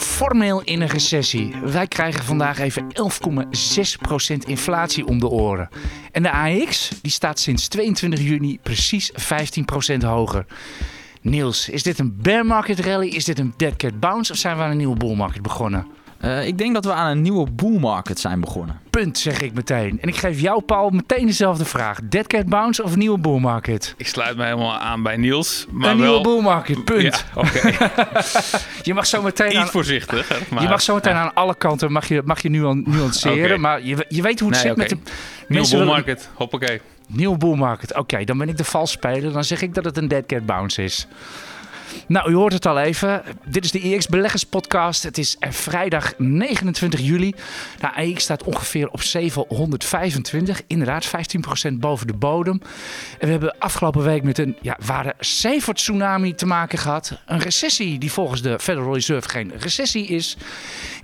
formeel in een recessie. Wij krijgen vandaag even 11,6% inflatie om de oren. En de AX die staat sinds 22 juni precies 15% hoger. Niels, is dit een bear market rally? Is dit een dead cat bounce? Of zijn we aan een nieuwe bull market begonnen? Uh, ik denk dat we aan een nieuwe bull market zijn begonnen. Punt, zeg ik meteen. En ik geef jou, Paul, meteen dezelfde vraag. Dead cat bounce of nieuwe bull market? Ik sluit me helemaal aan bij Niels. Maar een wel... nieuwe bull market, punt. Ja, oké. je mag zo meteen Iets aan... voorzichtig. Maar... Je mag zo meteen aan alle kanten mag je, mag je nuan nuanceren. Oké. Maar je, je weet hoe het Nee, zit met de... Nieuwe bull willen- market, hoppakee. Nieuwe bull market. Oké, dan ben ik de vals speler. Dan zeg ik dat het een dead cat bounce is. Nou, u hoort het al even. Dit is de EX Beleggers Podcast. Het is er vrijdag 29 juli. De AX staat ongeveer op 725. Inderdaad, 15% boven de bodem. En we hebben afgelopen week met een ja, ware cijfer-tsunami te maken gehad. Een recessie die volgens de Federal Reserve geen recessie is.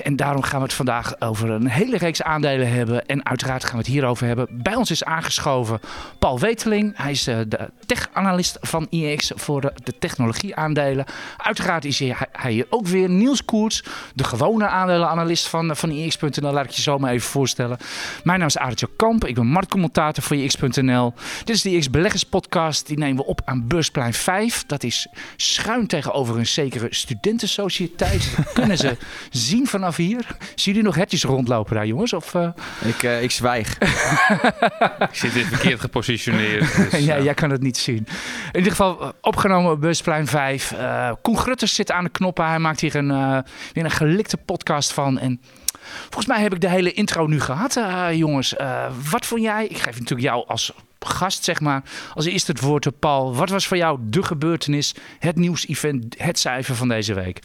En daarom gaan we het vandaag over een hele reeks aandelen hebben. En uiteraard gaan we het hierover hebben. Bij ons is aangeschoven Paul Weteling. Hij is eh, de tech-analyst van IEX voor de, de Uiteraard is hij, hij hier ook weer. Niels Koerts, de gewone aandelenanalist van, van IEX.nl. Laat ik je zo maar even voorstellen. Mijn naam is Aartje Kamp. Ik ben marktcommentator voor IEX.nl. Dit is de IEX Beleggers Podcast. Die nemen we op aan Beursplein 5. Dat is schuin tegenover een zekere studentensociëteit. Dat kunnen ze zien vanaf hier. Zien jullie nog hetjes rondlopen daar, jongens? Of, eh, Ik, eh, ik zwijg. Ik zit dit verkeerd gepositioneerd. Dus, ja, jij kan het niet zien. In ieder geval eh, opgenomen op Busplein 5. Eh Koen Grutters zit aan de knoppen. Hij maakt hier een, eh, weer een gelikte podcast van. En volgens mij heb ik de hele intro nu gehad, eh, jongens. Wat vond jij? Ik geef natuurlijk jou als gast, zeg maar. Als eerste het woord, eh, Paul. Wat was voor jou de gebeurtenis, het nieuws-event, het cijfer van deze week?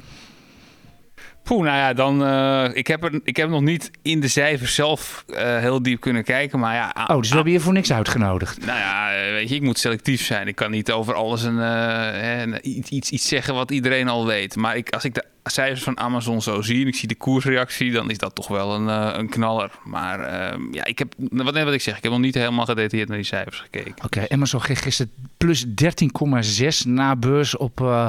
Poeh, nou ja, dan... eh, ik, heb er, ik heb nog niet in de cijfers zelf eh, heel diep kunnen kijken, maar ja... Oh, dus we hebben je voor niks uitgenodigd. Nou ja, eh, weet je, ik moet selectief zijn. Ik kan niet over alles een, een- iets, iets, iets zeggen wat iedereen al weet. Maar ik, als ik de cijfers van Amazon zo zie en ik zie de koersreactie, dan is dat toch wel een, eh, een knaller. Maar eh, ja, ik heb, wat, net wat ik zeg, ik heb nog niet helemaal gedetailleerd naar die cijfers gekeken. Oké, Amazon ging gisteren plus 13,6 na beurs op, eh,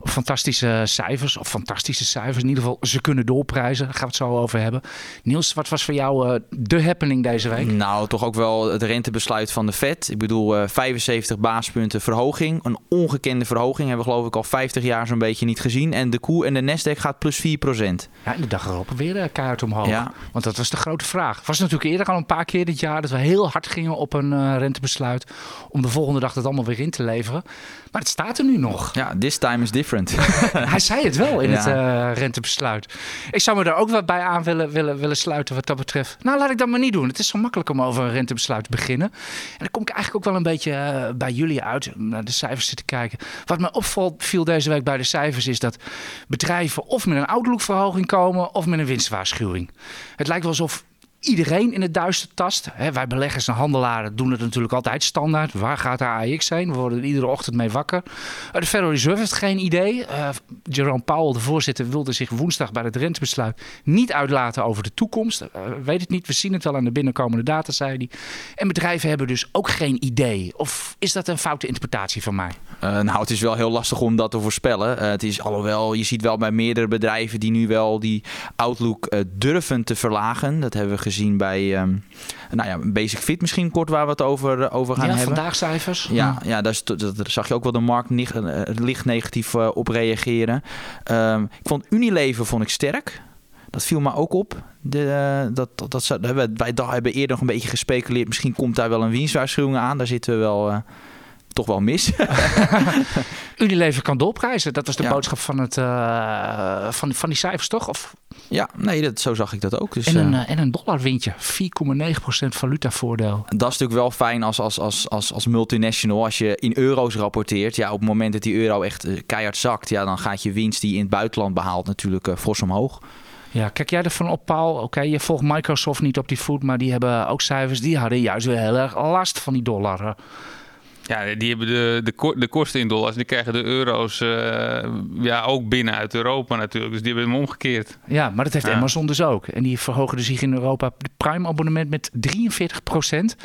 op fantastische cijfers. Of fantastische cijfers. In ieder geval, ze kunnen doorprijzen. Daar gaan we het zo over hebben. Niels, wat was voor jou eh, de happening deze week? Nou, toch ook wel het rentebesluit van de Fed. Ik bedoel, eh, 75 basispunten verhoging. Een ongekende verhoging hebben we geloof ik al 50 jaar zo'n beetje niet gezien. En de koe en de Nasdaq gaat plus 4% Ja, en de dag erop weer eh, keihard omhoog. Ja. Want dat was de grote vraag. Het was natuurlijk eerder al een paar keer dit jaar dat we heel hard gingen op een eh, rentebesluit. Om de volgende dag het allemaal weer in te leveren. Maar het staat er nu nog. Ja, this time is different. Hij zei het wel in Ja. het eh, rentebesluit. Ik zou me daar ook wat bij aan willen, willen, willen sluiten wat dat betreft. Nou, laat ik dat maar niet doen. Het is zo makkelijk om over een rentebesluit te beginnen. En dan kom ik eigenlijk ook wel een beetje eh, bij jullie uit, naar de cijfers zitten kijken. Wat me opvalt, viel deze week bij de cijfers, is dat bedrijven of met een outlookverhoging komen of met een winstwaarschuwing. Het lijkt wel alsof iedereen in het duister tast. Wij beleggers en handelaren doen het natuurlijk altijd standaard. Waar gaat de AX heen? We worden er iedere ochtend mee wakker. Eh, De Federal Reserve heeft geen idee. Eh, Jerome Powell, de voorzitter, wilde zich woensdag bij het rentebesluit niet uitlaten over de toekomst. Eh, weet het niet, we zien het wel aan de binnenkomende data, zei hij. En bedrijven hebben dus ook geen idee. Of is dat een foute interpretatie van mij? Nou, het is wel heel lastig om dat te voorspellen. Het is alhoewel, je ziet wel bij meerdere bedrijven die nu wel die outlook durven te verlagen. Dat hebben we gezien bij ehm, nou ja, Basic Fit misschien kort waar we het over, eh, over gaan ja, hebben. vandaag cijfers. Ja, ja daar, is- dat- daar zag je ook wel de markt nicht- eh, licht negatief eh, op reageren. Ehm, ik vond Unilever vond ik sterk. Dat viel me ook op. De, dat, dat, dat, wij hebben eerder nog een beetje gespeculeerd. Misschien komt daar wel een winstwaarschuwing aan. Daar zitten we wel, toch wel mis. Unilever kan doorprijzen. Dat was de Ja. boodschap van, het, eh, van, van die cijfers, toch? Of, ja, nee, dat, zo zag ik dat ook. Dus, en, een, eh, en een dollarwindje. 4,9% valutavoordeel. dat is natuurlijk wel fijn als, als, als, als, als multinational. Als je in euro's rapporteert. Ja, op het moment dat die euro echt keihard zakt. Ja, dan gaat je winst die je in het buitenland behaalt natuurlijk eh, fors omhoog. Ja, kijk jij ervan op, Paul? Oké, je volgt Microsoft niet op die voet, maar die hebben ook cijfers. Die hadden juist weer heel erg last van die dollar. Ja, die hebben de, de, ko- de kosten in dollars. Die krijgen de euro's eh, ja, ook binnen uit Europa natuurlijk. Dus die hebben hem omgekeerd. Ja, maar dat heeft Ja. Amazon dus ook. En die verhogen dus zich in Europa het Prime-abonnement met 43 procent.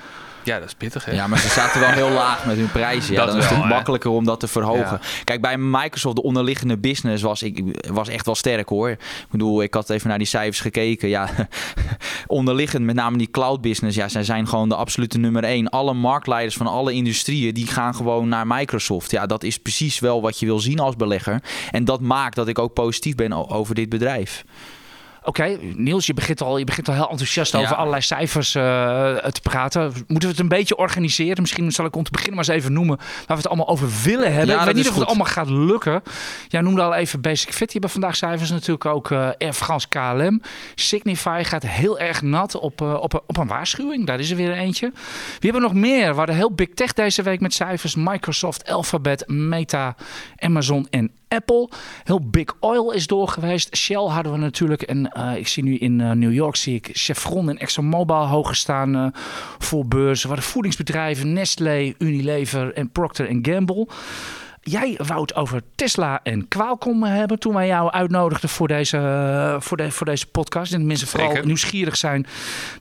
Ja, dat is pittig hè. Ja, maar ze zaten wel heel laag met hun prijzen. Ja, Dat dan is het makkelijker om dat te verhogen. Kijk, bij Microsoft, de onderliggende business was, ik, was echt wel sterk hoor. Ik bedoel, ik had even naar die cijfers gekeken. Ja, onderliggend, met name die cloud business, ja, zij zijn gewoon de absolute nummer één. Alle marktleiders van alle industrieën, die gaan gewoon naar Microsoft. Ja, dat is precies wel wat je wil zien als belegger. En dat maakt dat ik ook positief ben over dit bedrijf. Oké, Niels, je begint, al, je begint al heel enthousiast Ja. over allerlei cijfers eh, te praten. Moeten we het een beetje organiseren? Misschien zal ik om te beginnen maar eens even noemen waar we het allemaal over willen hebben. Ja, ik weet niet of het allemaal gaat lukken. Jij noemde al even Basic Fit. Die hebben vandaag cijfers natuurlijk ook eh Air France KLM. Signify gaat heel erg nat op, eh, op, een- op een waarschuwing. Daar is er weer eentje. Wie hebben nog meer? We hadden heel Big Tech deze week met cijfers. Microsoft, Alphabet, Meta, Amazon en Apple. Heel Big Oil is door geweest. Shell hadden we natuurlijk. En eh, ik zie nu in eh, New York zie ik Chevron en ExxonMobil hoger staan eh, voor beurzen. We hadden voedingsbedrijven Nestlé, Unilever en Procter Gamble. Jij wou het over Tesla en Qualcomm hebben toen wij jou uitnodigden voor deze, eh, voor de, voor deze podcast. En mensen vooral Zeker. nieuwsgierig zijn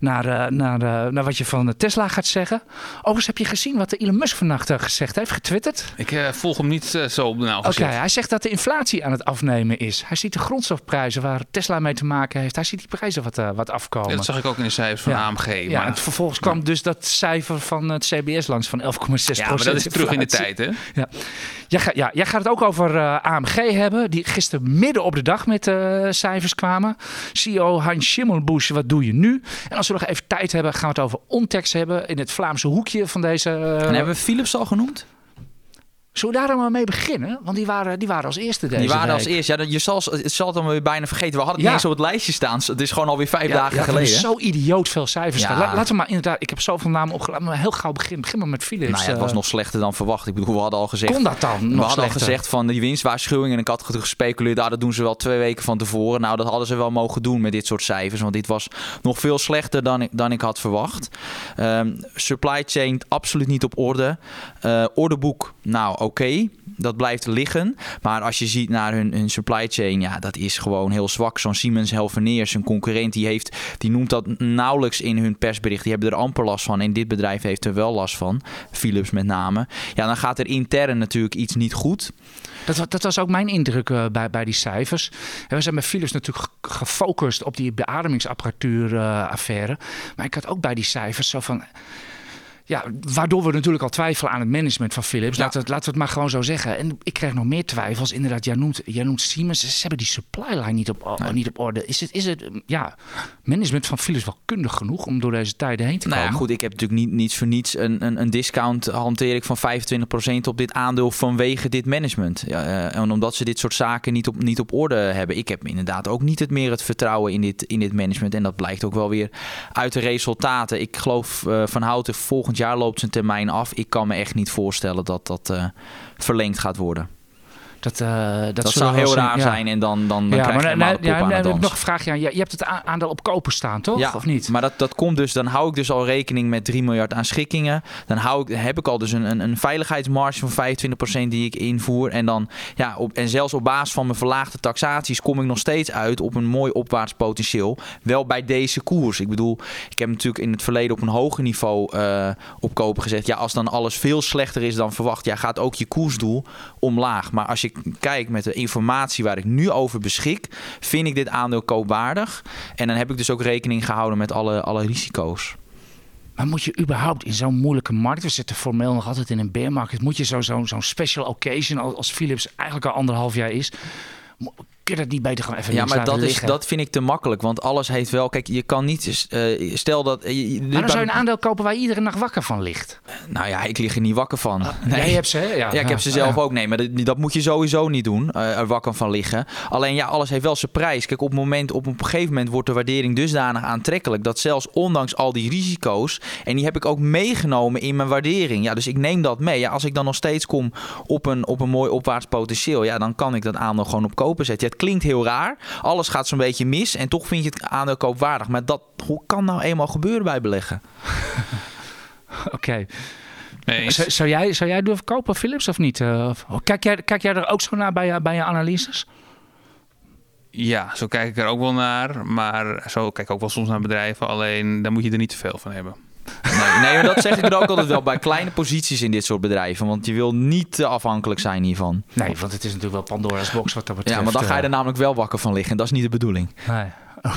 naar, eh, naar, eh, naar wat je van Tesla gaat zeggen. Overigens heb je gezien wat Elon Musk vannacht eh, gezegd heeft, getwitterd. Ik eh, volg hem niet eh, zo op de nauw Oké, hij zegt dat de inflatie aan het afnemen is. Hij ziet de grondstofprijzen waar Tesla mee te maken heeft. Hij ziet die prijzen wat, eh, wat afkomen. Ja, dat zag ik ook in de cijfers van Ja. AMG. ja, maar, en vervolgens kwam dus dat cijfer van het CBS langs van 11,6% ja, maar dat is terug in de tijd, hè? Jij, ja, gaat het ook over eh, AMG hebben, die gisteren midden op de dag met eh, cijfers kwamen. CEO Hans Schimmelbusch, wat doe je nu? En als we nog even tijd hebben, gaan we het over Ontex hebben in het Vlaamse hoekje van deze... eh, en hebben we Philips al genoemd? Zullen we daar dan maar mee beginnen? Want die waren, die waren als eerste deze Die waren als week. eerst. Ja, je zal, het zal het dan weer bijna vergeten. We hadden het Ja. niet eens op het lijstje staan. Het is gewoon alweer vijf Ja, dagen ja, geleden. Is zo idioot veel cijfers. Ja. staan. La- laten we maar inderdaad, ik heb zoveel namen opgelaten, maar heel gauw beginnen. Begin maar met Philips. Nou ja, het was eh, nog slechter dan verwacht. Ik bedoel, we hadden al gezegd. kon dat dan? we hadden al gezegd van die winstwaarschuwing. En ik had gespeculeerd, ah, dat doen ze wel twee weken van tevoren. Nou, dat hadden ze wel mogen doen met dit soort cijfers. Want dit was nog veel slechter dan ik, dan ik had verwacht. Ehm, supply chain absoluut niet op orde. Eh, orderboek, nou oké. Dat blijft liggen. Maar als je ziet naar hun, hun supply chain, ja, dat is gewoon heel zwak. Zo'n Siemens Healthineers, een concurrent, die, heeft, die noemt dat nauwelijks in hun persbericht. Die hebben er amper last van. En dit bedrijf heeft er wel last van. Philips met name. Ja, dan gaat er intern natuurlijk iets niet goed. Dat, dat was ook mijn indruk eh, bij, bij die cijfers. En we zijn bij Philips natuurlijk ge- gefocust op die beademingsapparatuur affaire. Maar ik had ook bij die cijfers zo van... Ja, waardoor we natuurlijk al twijfelen aan het management van Philips. Ja. Laten, we, het- laten we het maar gewoon zo zeggen. En ik kreeg nog meer twijfels. Inderdaad, jij noemt, jij noemt Siemens. Ze hebben die supply line niet op, niet op orde. Is het, is het ja, management van Philips wel kundig genoeg om door deze tijden heen te Nou ja, komen? goed, ik heb natuurlijk niet, niets voor niets een, een, een discount hanteer ik van 25% op dit aandeel vanwege dit management. Ja, eh, en omdat ze dit soort zaken niet op, niet op orde hebben. Ik heb inderdaad ook niet het meer het vertrouwen in dit, in dit management. En dat blijkt ook wel weer uit de resultaten. Ik geloof eh, van Houten, volgend jaar loopt zijn termijn af. Ik kan me echt niet voorstellen dat dat eh, verlengd gaat worden. Dat, eh, dat, Dat, zou heel raar. Ja. zijn en dan, dan, dan ja, krijg je maar de pop ja, aan nee, het ik heb dans. nog een vraagje aan. Je, je hebt het aandeel op kopen staan, toch? Ja, Of niet? Maar dat, dat komt dus, dan hou ik dus al rekening met 3 miljard aan schikkingen. Dan hou ik, heb ik al dus een, een, een veiligheidsmarge van 25% die ik invoer. En, dan, ja, op, en zelfs op basis van mijn verlaagde taxaties kom ik nog steeds uit op een mooi opwaarts potentieel. Wel bij deze koers. Ik bedoel, ik heb natuurlijk in het verleden op een hoger niveau eh, op kopen gezet. Ja, als dan alles veel slechter is dan verwacht, ja, gaat ook je koersdoel omlaag. Maar als je kijkt met de informatie waar ik nu over beschik, vind ik dit aandeel koopwaardig. En dan heb ik dus ook rekening gehouden met alle, alle risico's. Maar moet je überhaupt in zo'n moeilijke markt, we zitten formeel nog altijd in een bear market, moet je zo'n zo, zo'n special occasion als, Philips eigenlijk al anderhalf jaar is, kun je dat niet beter gewoon even Ja, maar dat, is, dat vind ik te makkelijk. Want alles heeft wel. Kijk, je kan niet. eh, stel dat. je- maar dan zou je een aandeel kopen waar iedere nacht wakker van ligt. nou ja, ik lig er niet wakker van. Nee. Jij hebt ze, hè? Ja, ik heb ze zelf ook. Nee, maar dat, dat moet je sowieso niet doen. eh, er wakker van liggen. Alleen ja, alles heeft wel zijn prijs. Kijk, op, moment, op een gegeven moment wordt de waardering dusdanig aantrekkelijk. Dat zelfs ondanks al die risico's. En die heb ik ook meegenomen in mijn waardering. Ja, dus ik neem dat mee. Ja, als ik dan nog steeds kom op een, op een mooi opwaarts potentieel. Ja, dan kan ik dat aandeel gewoon op kopen zetten. Het klinkt heel raar. Alles gaat zo'n beetje mis en toch vind je het aandeel koopwaardig. Maar dat hoe kan nou eenmaal gebeuren bij beleggen? Oké. Nee. Zou, zou jij, zou jij durven kopen, Philips, of niet? Eh, of- kijk, jij, kijk jij er ook zo naar bij, je- bij je analyses? Ja, zo kijk ik er ook wel naar. Maar zo kijk ik ook wel soms naar bedrijven. Alleen, daar moet je er niet te veel van hebben. Nee, nee, maar dat zeg ik er ook altijd wel bij kleine posities in dit soort bedrijven. Want je wil niet te afhankelijk zijn hiervan. Nee, want het is natuurlijk wel Pandora's box wat dat betreft. Ja, maar dan ga je eh. er namelijk wel wakker van liggen. En dat is niet de bedoeling. Nee.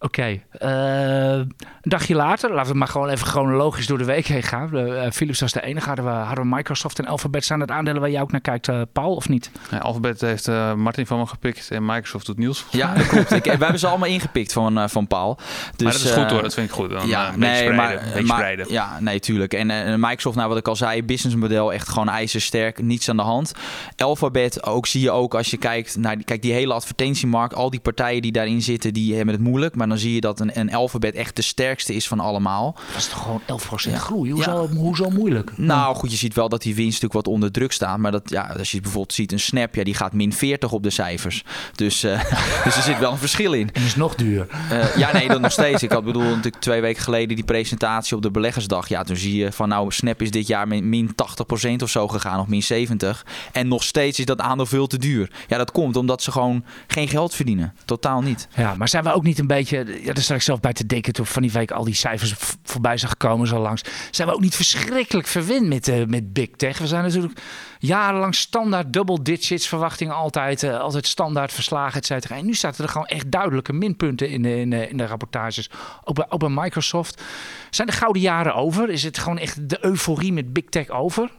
Oké. eh, een dagje later, laten we maar gewoon even chronologisch door de week heen gaan. Eh, Philips was de enige. Hadden we, hadden we Microsoft en Alphabet. Zijn het aandelen waar jij ook naar kijkt, eh, Paul, of niet? Ja, Alphabet heeft eh, Martin van me gepikt en Microsoft doet Niels. volgens Ja, dat klopt. Ik, we hebben ze allemaal ingepikt van, eh, van Paul. Dus, maar dat is goed eh, hoor, dat vind ik goed. Dan, ja, een beetje nee, spreiden, maar, een beetje maar- ja, nee, tuurlijk. En Microsoft, nou wat ik al zei, businessmodel echt gewoon ijzersterk, niets aan de hand. Alphabet, ook zie je ook als je kijkt naar die, kijk, die hele advertentiemarkt, al die partijen die daarin zitten, die hebben het moeilijk. Maar dan zie je dat een, een Alphabet echt de sterkste is van allemaal. Dat is toch gewoon 11% Ja. groei? Hoezo, hoezo moeilijk? Nou goed, je ziet wel dat die winst natuurlijk wat onder druk staat. Maar dat, ja, als je bijvoorbeeld ziet een Snap, ja, die gaat min 40 op de cijfers. Dus, eh, dus er zit wel een verschil in. En is nog duur. Eh, ja, nee, dat nog steeds. Ik had bedoel natuurlijk twee weken geleden die presentatie op de beleggersdag. Ja, toen zie je van nou, Snap is dit jaar min, min 80% of zo gegaan, of min 70. En nog steeds is dat aandeel veel te duur. Ja, dat komt omdat ze gewoon geen geld verdienen. Totaal niet. Ja, maar zijn we ook niet een beetje... Ja, daar sta ik zelf bij te denken toen van die week al die cijfers voorbij zijn gekomen zo langs. Zijn we ook niet verschrikkelijk verwend met, eh, met Big Tech? We zijn natuurlijk jarenlang standaard double digits verwachtingen altijd. eh, altijd standaard verslagen, et cetera. En nu zaten er gewoon echt duidelijke minpunten in in in de rapportages. Ook bij, ook bij Microsoft. Zijn de gouden jaren over? Is het gewoon echt de euforie met Big Tech over?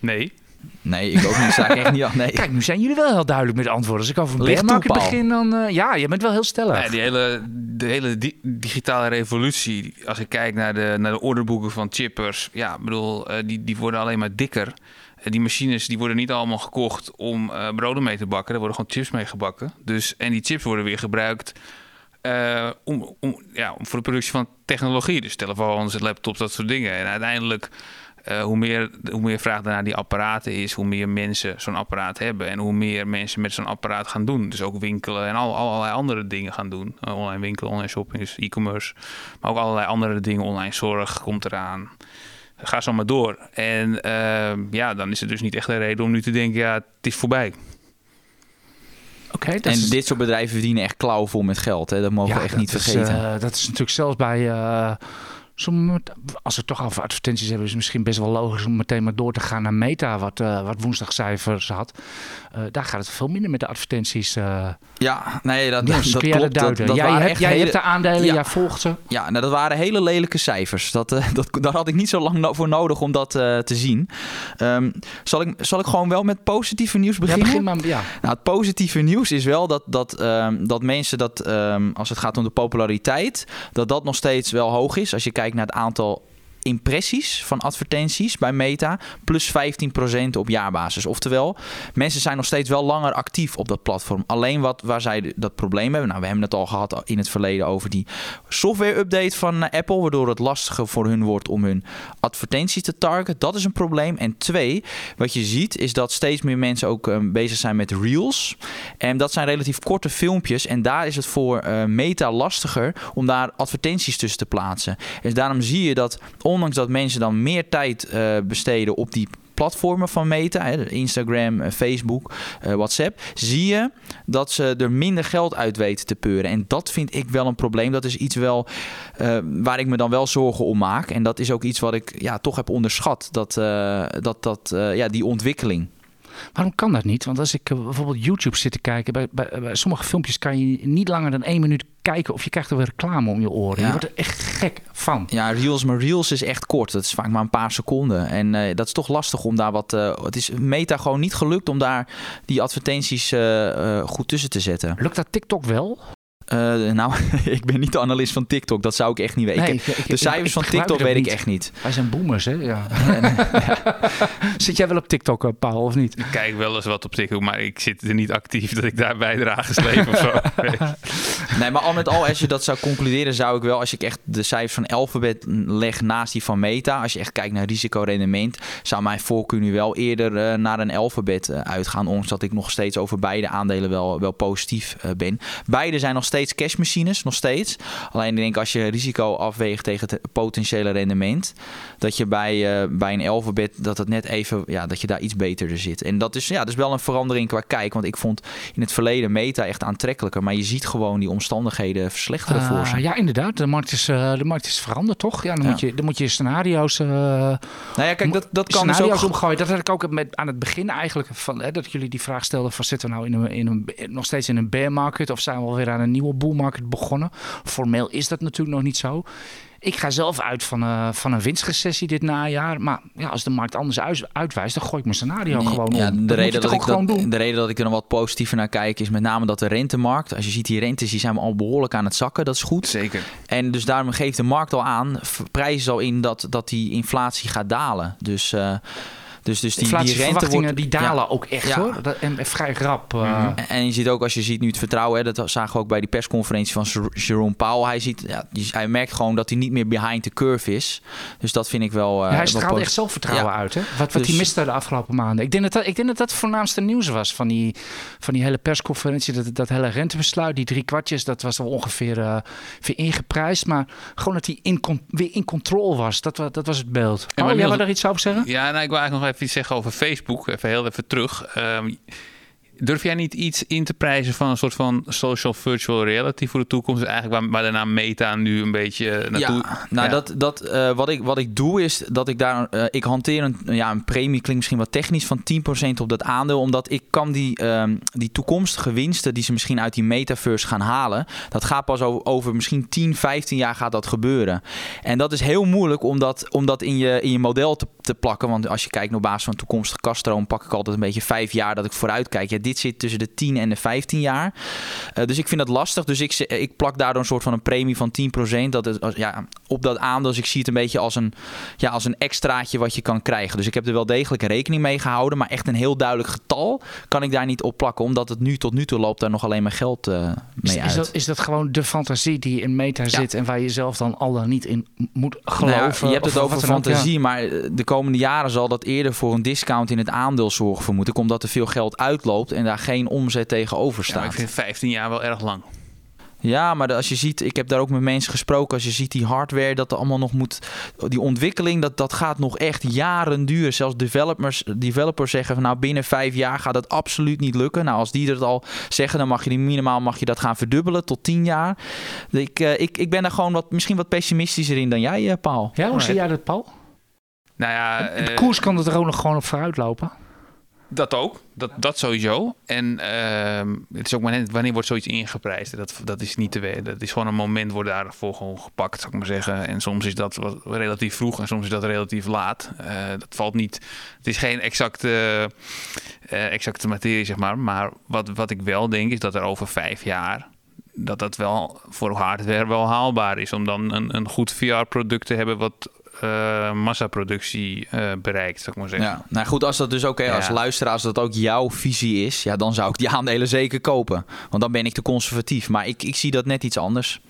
Nee, Nee, ik ook niet. Sta ik echt niet af. Nee. Kijk, nu zijn jullie wel heel duidelijk met antwoorden. Als ik over toepaal. begin, dan... eh, ja, je bent wel heel stellig. Nee, die hele, de hele di- digitale revolutie, als ik kijk naar de, naar de orderboeken van chippers, ja, ik bedoel, eh, die, die worden alleen maar dikker. Eh, die machines die worden niet allemaal gekocht om eh, broden mee te bakken, er worden gewoon chips mee gebakken. Dus, en die chips worden weer gebruikt eh, om, om, ja, om voor de productie van technologie. Dus telefoons, laptops, dat soort dingen. En uiteindelijk, eh, hoe, meer, hoe meer vraag er naar die apparaten is, hoe meer mensen zo'n apparaat hebben. En hoe meer mensen met zo'n apparaat gaan doen. Dus ook winkelen en al, allerlei andere dingen gaan doen. Eh, online winkelen, online shopping, dus e-commerce. Maar ook allerlei andere dingen. Online zorg komt eraan. Ga zo maar door. En eh, ja, dan is het dus niet echt een reden om nu te denken, ja, het is voorbij. Oké, dat En is- dit soort bedrijven verdienen echt klauwvol met geld. Hè. Dat mogen we echt niet is, vergeten. dat is natuurlijk zelfs bij. eh, als we het toch over advertenties hebben, is het misschien best wel logisch om meteen maar door te gaan naar Meta, wat, eh, wat woensdagcijfers had. Eh, daar gaat het veel minder met de advertenties. eh ja, nee, dat, Niels, dat klopt. dat dat jij hebt, echt jij hele- hebt de aandelen, Ja. jij volgt ze. Ja, nou, dat waren hele lelijke cijfers. Dat, dat, daar had ik niet zo lang no- voor nodig om dat te zien. Ehm, zal, ik, zal ik gewoon wel met positieve nieuws Ja, beginnen? begin maar. Ja. Nou, het positieve nieuws is wel dat, dat, ehm, dat mensen dat, ehm, als het gaat om de populariteit, dat dat nog steeds wel hoog is. Als je kijkt naar het aantal impressies van advertenties bij Meta, plus 15% op jaarbasis. Oftewel, mensen zijn nog steeds wel langer actief op dat platform. Alleen wat, waar zij dat probleem hebben, nou, we hebben het al gehad in het verleden over die software-update van eh, Apple, waardoor het lastiger voor hun wordt om hun advertenties te targeten. Dat is een probleem. En twee, wat je ziet is dat steeds meer mensen ook eh, bezig zijn met reels. En dat zijn relatief korte filmpjes. En daar is het voor eh, Meta lastiger om daar advertenties tussen te plaatsen. Dus daarom zie je dat, ondanks dat mensen dan meer tijd eh, besteden op die platformen van Meta, Instagram, eh, Facebook, eh, WhatsApp, zie je dat ze er minder geld uit weten te peuren. En dat vind ik wel een probleem. Dat is iets wel waar ik me dan wel zorgen om maak. En dat is ook iets wat ik ja, toch heb onderschat, dat, dat, dat, ja, die ontwikkeling. Waarom kan dat niet? Want als ik eh, bijvoorbeeld YouTube zit te kijken, bij, bij, bij sommige filmpjes kan je niet langer dan één minuut kijken of je krijgt er weer reclame om je oren. Ja. Je wordt er echt gek van. Ja, Reels, maar Reels is echt kort. Dat is vaak maar een paar seconden. En eh, dat is toch lastig om daar wat... eh, het is Meta gewoon niet gelukt om daar die advertenties goed tussen te zetten. Lukt dat TikTok wel? Eh, nou, ik ben niet de analist van TikTok. Dat zou ik echt niet weten. Nee, Ik- ik- ik- de ik- cijfers ik van TikTok weet ik niet. echt niet. Wij zijn boomers, hè? Ja. Zit jij wel op TikTok, eh, Paul, of niet? Ik kijk wel eens wat op TikTok, maar ik zit er niet actief dat ik daar bijdrage leef of zo. Nee, maar al met al, als je dat zou concluderen, zou ik wel, als ik echt de cijfers van Alphabet leg naast die van Meta, als je echt kijkt naar risicorendement, zou mijn voorkeur nu wel eerder eh, naar een Alphabet eh, uitgaan, ondanks dat ik nog steeds over beide aandelen wel, wel positief eh, ben. Beide zijn nog steeds cashmachines, nog steeds. Alleen ik denk als je risico afweegt tegen het potentiële rendement, dat je bij, eh, bij een Alphabet dat het net even, ja, dat je daar iets beter zit. En dat is, ja, dat is wel een verandering qua kijk, want ik vond in het verleden Meta echt aantrekkelijker, maar je ziet gewoon die omstandigheden verslechteren voor ze. Ah, ja, inderdaad. De markt is, eh, de markt is veranderd, toch? Ja, dan, Ja. Moet, je, dan moet je scenario's, eh Nou ja, kijk, dat, dat kan dus ook... omgooien. Dat had ik ook met, aan het begin eigenlijk van hè, dat jullie die vraag stelden: van zitten we nou in een, in een, nog steeds in een bear market of zijn we alweer aan een nieuwe bull market begonnen? Formeel is dat natuurlijk nog niet zo. Ik ga zelf uit van, eh, van een winstrecessie dit najaar. Maar ja, als de markt anders uit- uitwijst, dan gooi ik mijn scenario gewoon Ja, om. de, Dat reden dat ik dat, doen? de reden dat ik er nog wat positiever naar kijk is met name dat de rentemarkt, als je ziet die rentes, die zijn al behoorlijk aan het zakken, dat is goed. Zeker. En dus daarom geeft de markt al aan, prijzen al in dat, dat die inflatie gaat dalen. Dus, eh, dus, dus die, die wordt... die dalen Ja. ook echt Ja. hoor. Dat, en, en vrij rap. eh. Mhm. En je ziet ook, als je ziet nu het vertrouwen, hè, dat zagen we ook bij die persconferentie van Jer- Jerome Powell. Hij, ziet, ja, die- hij merkt gewoon dat hij niet meer behind the curve is. Dus dat vind ik wel. eh, Ja, hij wel straalde posi- echt zelfvertrouwen Ja. uit. Hè? Wat, wat Dus- hij miste de afgelopen maanden. Ik denk dat dat, ik denk dat, dat het voornaamste nieuws was van die, van die hele persconferentie. Dat, dat hele rentebesluit, die drie kwartjes, dat was al ongeveer eh, weer ingeprijsd. Maar gewoon dat hij in, weer in controle was. Dat, dat was het beeld. maar Oh, jij wil daar iets over zeggen? Ja, nou, ik wil eigenlijk nog even iets zeggen over Facebook. Even heel even terug. Ehm, durf jij niet iets in te prijzen van een soort van social virtual reality voor de toekomst? Eigenlijk waar, waar de naam Meta nu een beetje eh, naartoe... Ja, nou Ja. dat, dat eh, wat, ik, wat ik doe is dat ik daar, eh, ik hanteer een, ja, een premie, klinkt misschien wat technisch, van 10% op dat aandeel. Omdat ik kan die, ehm, die toekomstige winsten die ze misschien uit die metaverse gaan halen, dat gaat pas over, over misschien 10, 15 jaar gaat dat gebeuren. En dat is heel moeilijk om dat, om dat in, je, in je model te, te plakken. Want als je kijkt naar basis van toekomstige kaststroom, pak ik altijd een beetje vijf jaar dat ik vooruit kijk. Ja, dit zit tussen de 10 en de 15 jaar. Eh, dus ik vind dat lastig. Dus ik, ze- ik plak daardoor een soort van een premie van 10%. Dat is, als- ja, op dat aandeel. Dus ik zie het een beetje als een, ja, als een extraatje wat je kan krijgen. Dus ik heb er wel degelijk rekening mee gehouden. Maar echt een heel duidelijk getal kan ik daar niet op plakken. Omdat het nu tot nu toe loopt daar nog alleen maar geld eh, mee is, uit. dat, is dat gewoon de fantasie die in meta zit en waar je zelf dan al dan niet in moet Nou ja, geloven? je hebt het over ja. fantasie, maar eh, de komende jaren zal dat eerder voor een discount in het aandeel zorgen, vermoed ik. Omdat er veel geld uitloopt en daar geen omzet tegenover Ja, maar staat. ik vind 15 jaar wel erg lang. Ja, maar als je ziet, ik heb daar ook met mensen gesproken, als je ziet die hardware, dat er allemaal nog moet, die ontwikkeling, dat, dat gaat nog echt jaren duren. Zelfs developers, developers zeggen van nou binnen vijf jaar gaat het absoluut niet lukken. Nou, als die dat al zeggen, dan mag je die minimaal mag je dat gaan verdubbelen tot tien jaar. Ik, eh, ik, ik ben daar gewoon wat, misschien wat pessimistischer in dan jij, eh, Paul. Ja, hoe zie jij dat, Paul? Nou ja, De eh, koers kan er ook nog gewoon op vooruit lopen. Dat ook. Dat, dat sowieso. En ehm, het is ook maar wanneer wordt zoiets ingeprijsd. Dat, dat is niet te weten. Dat is gewoon een moment wordt daarvoor gewoon gepakt, zou ik maar zeggen. En soms is dat wat relatief vroeg en soms is dat relatief laat. Eh, dat valt niet. Het is geen exacte, eh, exacte materie, zeg maar. Maar wat, wat ik wel denk is dat er over vijf jaar dat dat wel voor hardware wel haalbaar is om dan een, een goed VR-product te hebben wat eh, massaproductie eh, bereikt, zou ik maar zeggen. Ja, nou goed, als dat dus ook hè, als Ja. luisteraar, als dat ook jouw visie is, ja, dan zou ik die aandelen zeker kopen. Want dan ben ik te conservatief. Maar ik, ik zie dat net iets anders.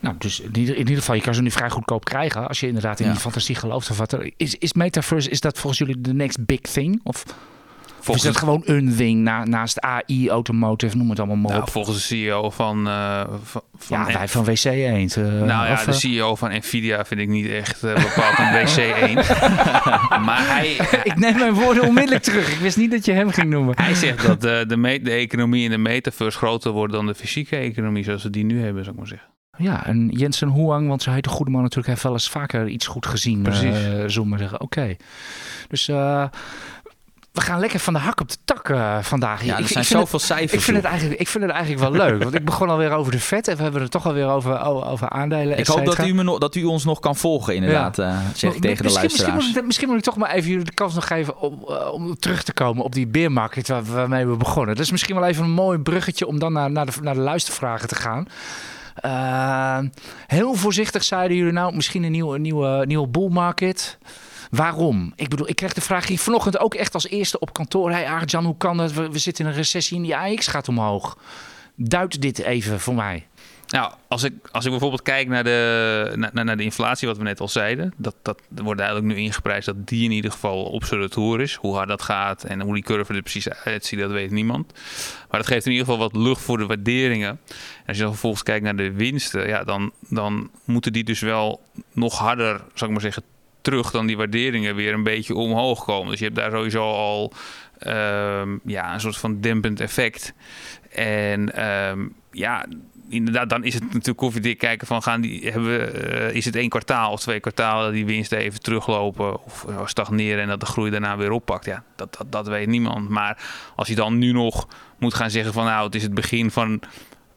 Nou, dus in ieder, in ieder geval, je kan ze nu vrij goedkoop krijgen als je inderdaad in Ja. die fantasie gelooft of wat er is. Is metaverse, is dat volgens jullie de next big thing? Of, of is Volgens, dat gewoon een ding na, naast AI, automotive, noem het allemaal maar nou, op? volgens de CEO van, eh, van, van ja, wij van WC Eend. eh, Nou ja, of, de eh, CEO van Nvidia vind ik niet echt bepaald een WC1. maar hij, ik neem mijn woorden onmiddellijk terug. Ik wist niet dat je hem ging noemen. hij zegt dat de, de, de economie in de metaverse groter wordt dan de fysieke economie zoals we die nu hebben, zou ik maar zeggen. Ja, en Jensen Huang, want heet de goede man natuurlijk, heeft wel eens vaker iets goed gezien. Precies. zullen we maar zeggen. Oké. Dus we gaan lekker van de hak op de tak uh, vandaag. Ja, er ik, zijn ik zoveel cijfers. Ik vind, het eigenlijk, ik vind het eigenlijk wel leuk. Want ik begon alweer over de vet. En we hebben het toch alweer over, over aandelen. Ik hoop dat u, me dat u ons nog kan volgen, inderdaad. Ja. Uh, zeg ik tegen de luisteraars. Misschien moet, misschien moet, ik toch maar even jullie de kans nog geven om, uh, om terug te komen op die beermarkt waar, waarmee we begonnen. Dat is misschien wel even een mooi bruggetje om dan naar, naar, de, naar de luistervragen te gaan. Heel voorzichtig zeiden jullie nou, misschien een nieuwe, nieuwe, nieuwe bull market. Waarom? Ik bedoel, ik kreeg de vraag hier vanochtend ook echt als eerste op kantoor. Hey Arjan, hoe kan dat? We, zitten in een recessie en die AX gaat omhoog. Duid dit even voor mij. Nou, als ik, als ik bijvoorbeeld kijk naar de, naar, naar de inflatie, wat we net al zeiden, dat, dat wordt duidelijk nu ingeprijsd dat die in ieder geval op zijn retour is. Hoe hard dat gaat en hoe die curve er precies uitziet, dat weet niemand. Maar dat geeft in ieder geval wat lucht voor de waarderingen. En als je dan vervolgens kijkt naar de winsten, ja, dan, dan moeten die dus wel nog harder, zou ik maar zeggen, terug dan die waarderingen weer een beetje omhoog komen. Dus je hebt daar sowieso al um, ja, een soort van dempend effect. En um, ja, inderdaad, dan is het natuurlijk koffiedik kijken van gaan die hebben uh, is het één kwartaal of twee kwartalen die winsten even teruglopen of uh, stagneren en dat de groei daarna weer oppakt. Ja, dat, dat, dat weet niemand. Maar als je dan nu nog moet gaan zeggen van nou, het is het begin van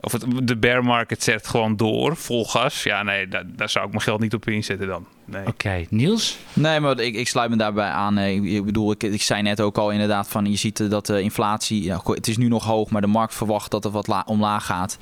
of het, de bear market zet gewoon door, vol gas. Ja, nee, daar, daar zou ik mijn geld niet op inzetten dan. Nee. Oké, okay. Niels? Nee, maar ik, ik sluit me daarbij aan. Ik, ik bedoel, ik, ik zei net ook al inderdaad van... je ziet dat de inflatie... Ja, het is nu nog hoog, maar de markt verwacht dat er wat la, omlaag gaat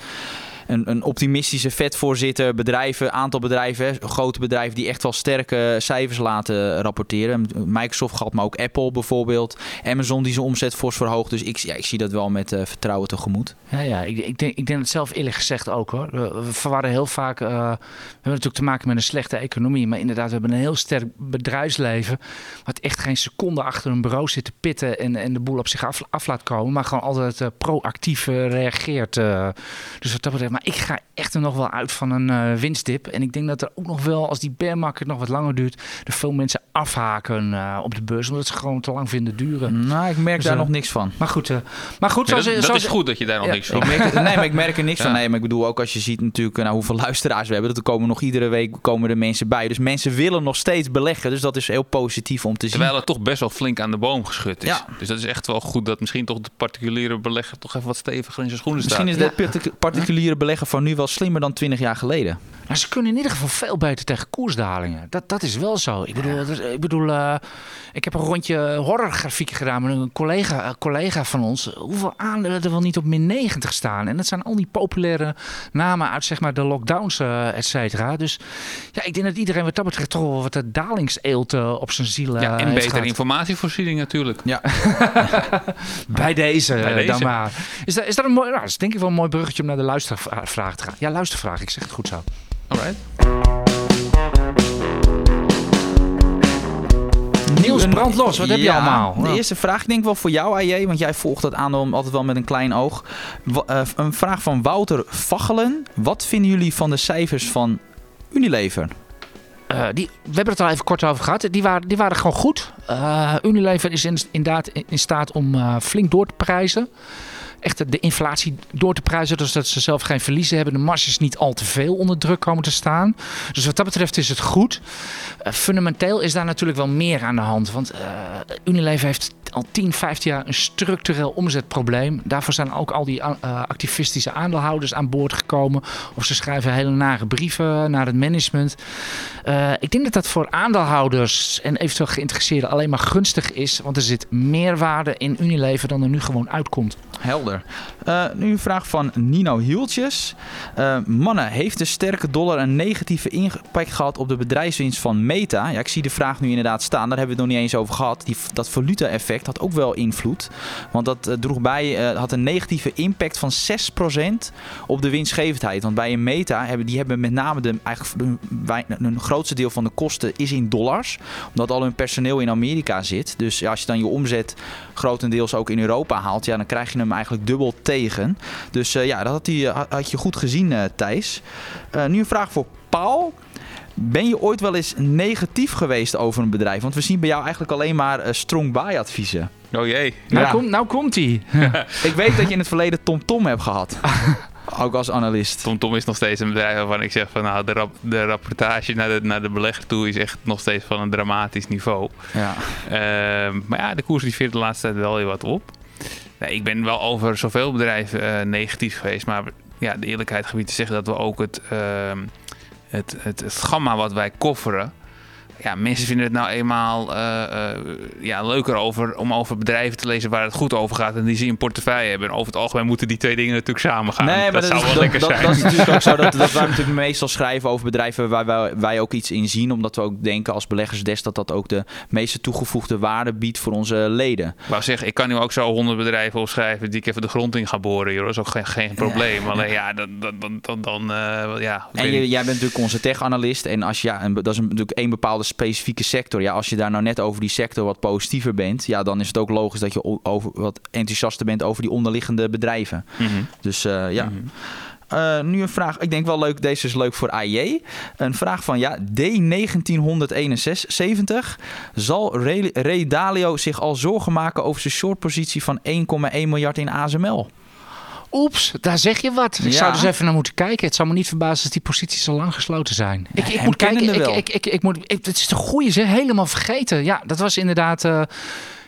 een, een optimistische vetvoorzitter, bedrijven, aantal bedrijven, grote bedrijven die echt wel sterke cijfers laten rapporteren. Microsoft gehad, maar ook Apple bijvoorbeeld. Amazon die zijn omzet fors verhoogt. Dus ik, ja, ik zie dat wel met uh, vertrouwen tegemoet. Ja, ja ik, ik, denk, ik denk het zelf eerlijk gezegd ook hoor. We, we verwarren heel vaak. Uh, we hebben natuurlijk te maken met een slechte economie. Maar inderdaad, we hebben een heel sterk bedrijfsleven. Wat echt geen seconde achter een bureau zit te pitten en, en de boel op zich af, laat komen. Maar gewoon altijd uh, proactief reageert. dus wat dat betreft. Ik ga echt er nog wel uit van een uh, winstdip. En ik denk dat er ook nog wel, als die bear market nog wat langer duurt, er veel mensen afhaken uh, op de beurs. Omdat ze gewoon te lang vinden duren. Nou, ik merk dus, daar uh, nog niks van. Maar goed, maar goed zoals, dat, dat zoals, is goed dat je daar nog niks van Nee, maar ik merk er niks ja. van. Nee, maar ik bedoel ook als je ziet natuurlijk nou, hoeveel luisteraars we hebben. Dat er komen nog iedere week komen er mensen bij. Dus mensen willen nog steeds beleggen. Dus dat is heel positief om te zien. Terwijl het toch best wel flink aan de boom geschud is. Ja. Dus dat is echt wel goed dat misschien toch de particuliere belegger toch even wat steviger in zijn schoenen staat. Misschien is de particuliere belegger van nu wel slimmer dan 20 jaar geleden. Maar ze kunnen in ieder geval veel beter tegen koersdalingen. Dat, dat is wel zo. Ik bedoel, ik, bedoel uh, ik heb een rondje horrorgrafieken gedaan met een collega, een collega van ons. Hoeveel aandelen er wel niet op min 90 staan? En dat zijn al die populaire namen uit zeg maar, de lockdowns, uh, et cetera. Dus ja, ik denk dat iedereen wat dat betreft toch wel wat de dalingseelt uh, op zijn ziel ja, En betere informatievoorziening natuurlijk. Ja. Bij deze, Bij deze. dan maar. Is dat, is dat een mooi, nou, dat is denk ik wel een mooi bruggetje om naar de luistervraag te gaan. Ja, luistervraag, ik zeg het goed zo. Alright. Niels, brand los. Wat heb je Ja, allemaal? De eerste vraag, ik denk wel voor jou, AJ, want jij volgt dat aandeel altijd wel met een klein oog. Eh, een vraag van Wouter Vachelen. Wat vinden jullie van de cijfers van Unilever? Uh, die, we hebben het er al even kort over gehad. Die waren, die waren gewoon goed. Uh, Unilever is in, inderdaad in, in staat om uh, flink door te prijzen. Echt de inflatie door te prijzen, dus dat ze zelf geen verliezen hebben. De marges niet al te veel onder druk komen te staan. Dus wat dat betreft is het goed. Uh, fundamenteel is daar natuurlijk wel meer aan de hand. Want uh, Unilever heeft al 10, 15 jaar een structureel omzetprobleem. Daarvoor zijn ook al die uh, activistische aandeelhouders aan boord gekomen. Of ze schrijven hele nare brieven naar het management. Ik denk dat dat voor aandeelhouders en eventueel geïnteresseerden alleen maar gunstig is. Want er zit meer waarde in Unilever dan er nu gewoon uitkomt. Helder. Uh, nu een vraag van Nino Hieltjes. Uh, mannen, heeft de sterke dollar een negatieve impact gehad op de bedrijfswinst van Meta? Ja, ik zie de vraag nu inderdaad staan. Daar hebben we het nog niet eens over gehad. Die, dat valuta-effect had ook wel invloed. Want dat uh, droeg bij, had een negatieve impact van 6% op de winstgevendheid. Want bij een Meta hebben die hebben met name de, eigenlijk een grootste deel van de kosten is in dollars. Omdat al hun personeel in Amerika zit. Dus als je dan je omzet grotendeels ook in Europa haalt, ja, dan krijg je hem eigenlijk dubbel tegen. Dus uh, ja, dat had, die, had je goed gezien, uh, Thijs. Uh, nu een vraag voor Paul. Ben je ooit wel eens negatief geweest over een bedrijf? Want we zien bij jou eigenlijk alleen maar uh, strong buy adviezen. Oh jee. Nou, ja. kom, nou komt hij. Ik weet dat je in het verleden TomTom hebt gehad. Ook als analist. Tom Tom is nog steeds een bedrijf waarvan ik zeg van nou, de, rap- de rapportage naar de, naar de belegger toe is echt nog steeds van een dramatisch niveau. Ja. Ehm, maar ja, de koers die veert de laatste tijd wel weer wat op. Nee, ik ben wel over zoveel bedrijven eh, negatief geweest. Maar ja, de eerlijkheid gebied te zeggen dat we ook het, ehm, het, het, het gamma wat wij kofferen. Ja, mensen vinden het nou eenmaal eh, eh, ja, leuker over, om over bedrijven te lezen waar het goed over gaat en die ze in portefeuille hebben. En over het algemeen moeten die twee dingen natuurlijk samen gaan. Nee, maar dat, zou is, wel dat, lekker dat, zijn. dat is natuurlijk ook zo dat, dat wij natuurlijk meestal schrijven over bedrijven waar wij, wij ook iets in zien. Omdat we ook denken als beleggers dat dat ook de meeste toegevoegde waarde biedt voor onze leden. Wou zeggen, ik kan nu ook zo honderd bedrijven opschrijven die ik even de grond in ga boren. Joh. Dat is ook geen, geen probleem. Alleen ja, dan, dan, dan, dan, dan eh, ja. En je, jij bent natuurlijk onze tech-analyst. En als ja, en dat is een- natuurlijk één bepaalde specifieke sector. Ja, als je daar nou net over die sector wat positiever bent, ja, dan is het ook logisch dat je over, wat enthousiaster bent over die onderliggende bedrijven. Mhm. Dus eh, ja. Mhm. Eh, nu een vraag. Ik denk wel leuk. Deze is leuk voor AJ. Een vraag van ja, D1971. Zal Ray, Ray Dalio zich al zorgen maken over zijn shortpositie van 1,1 miljard in ASML? Oeps, daar zeg je wat. Ik Ja. zou dus even naar moeten kijken. Het zou me niet verbazen als die posities al lang gesloten zijn. Ik, ik moet kijken. Ik, ik, ik, ik moet, het is de goede, zeg. Helemaal vergeten. Ja, dat was inderdaad... eh,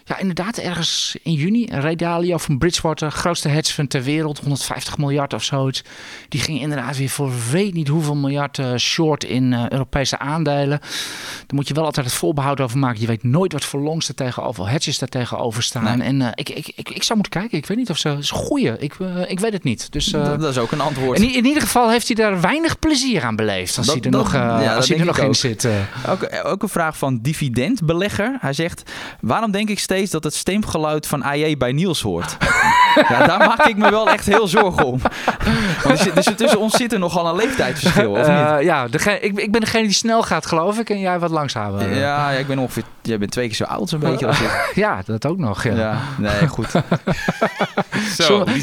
ja, inderdaad, ergens in juni. Ray Dalio van Bridgewater, grootste hedge fund ter wereld, 150 miljard of zoiets. Die ging inderdaad weer voor weet niet hoeveel miljard eh, short in eh, Europese aandelen. Daar moet je wel altijd het voorbehoud over maken. Je weet nooit wat voor longs er tegenover, hedges daar tegenover staan. Nee. En eh, ik, ik, ik, ik zou moeten kijken. Ik weet niet of ze... Is goeie. Ik, ik weet het niet. Dus... dat, dat is ook een antwoord. in, in ieder geval heeft hij daar weinig plezier aan beleefd. Als Dat- hij er dat- nog, ja, als hij er nog in zit. Ook, ook een vraag van dividendbelegger. Hij zegt: Waarom denk ik steeds dat het stemgeluid van AJ bij Niels hoort? ja, daar maak ik me wel echt heel zorgen om. Want er zit, dus tussen ons zit er nogal een leeftijdsverschil, of niet? Eh, ja, degene, ik, ik ben degene die snel gaat, geloof ik. En jij wat langzamer. ja, ja, ik ben ongeveer. Jij bent twee keer zo oud, zo'n beetje. Als ik. Ja, dat ook nog. Ja. Ja, nee, goed.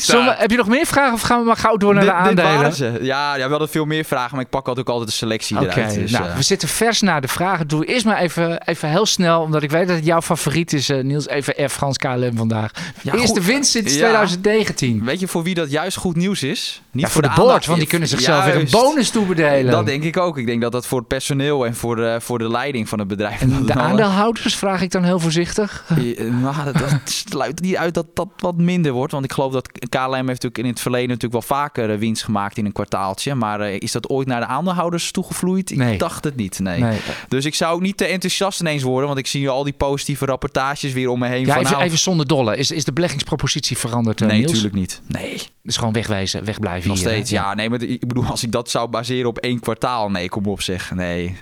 Zo, heb je nog meer vragen of gaan we maar gauw door naar de aandelen? ze. Ja, ja, we hadden veel meer vragen, maar ik pak altijd ook altijd de selectie Oké, eruit. Dus, nou, eh, we zitten vers naar de vragen. Doe eerst maar even, even heel snel, omdat ik weet dat het jouw favoriet is, eh, Niels. Even Air France KLM vandaag. Ja, Eerste goed. winst sinds Ja. 2019. Weet je voor wie dat juist goed nieuws is? Niet Ja, voor de board, want die kunnen zichzelf weer een bonus toebedelen. Dat denk ik ook. Ik denk dat dat voor het personeel en voor de, voor de leiding van het bedrijf... en de aandeelhouders vraag ik dan heel voorzichtig. Eh, Nou, dat, dat sluit niet uit dat dat wat minder wordt. Want ik geloof dat KLM heeft natuurlijk in het verleden natuurlijk wel vaker eh, winst gemaakt in een kwartaaltje. Maar eh, is dat ooit naar de aandeelhouders toegevloeid? Ik Nee. dacht het niet, nee. Nee. Dus ik zou ook niet te enthousiast ineens worden. Want ik zie al die positieve rapportages weer om me heen. Ja, van, even, nou, even zonder dolle. Is, is de beleggingspropositie veranderd, eh, Nee, natuurlijk niet. Nee, Dus gewoon wegwezen, wegblijven nog hier, hè? steeds. Ja, nee, maar ik bedoel, als ik dat zou baseren op één kwartaal. Nee, kom op zeg. Nee.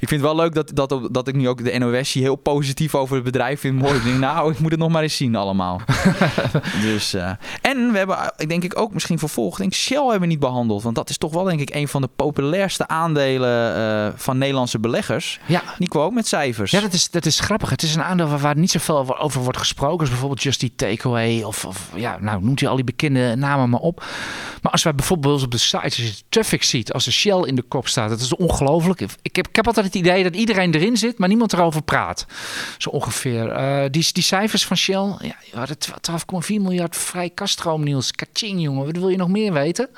Ik vind het wel leuk dat, dat, dat ik nu ook de NOS heel positief over het bedrijf vind. Mooi. Ik denk, nou, ik moet het nog maar eens zien allemaal. dus, eh, en we hebben, eh, ik denk ik ook misschien vervolgd, denk ik, Shell hebben we niet behandeld. Want dat is toch wel denk ik een van de populairste aandelen eh, van Nederlandse beleggers. Ja. Nico ook met cijfers. Ja, dat is, dat is grappig. Het is een aandeel waar, waar niet zoveel over, over wordt gesproken. Dus bijvoorbeeld Just Eat Takeaway of, of ja, nou noemt hij al die bekende namen maar op. Maar als wij bijvoorbeeld op de site als je traffic ziet, als er Shell in de kop staat, dat is ongelooflijk. Ik heb, ik heb altijd het idee dat iedereen erin zit, maar niemand erover praat. Zo ongeveer. Eh, die, die cijfers van Shell, ja, hadden 12,4 miljard vrij kaststroom, Niels. Kaching, jongen. Wat wil je nog meer weten?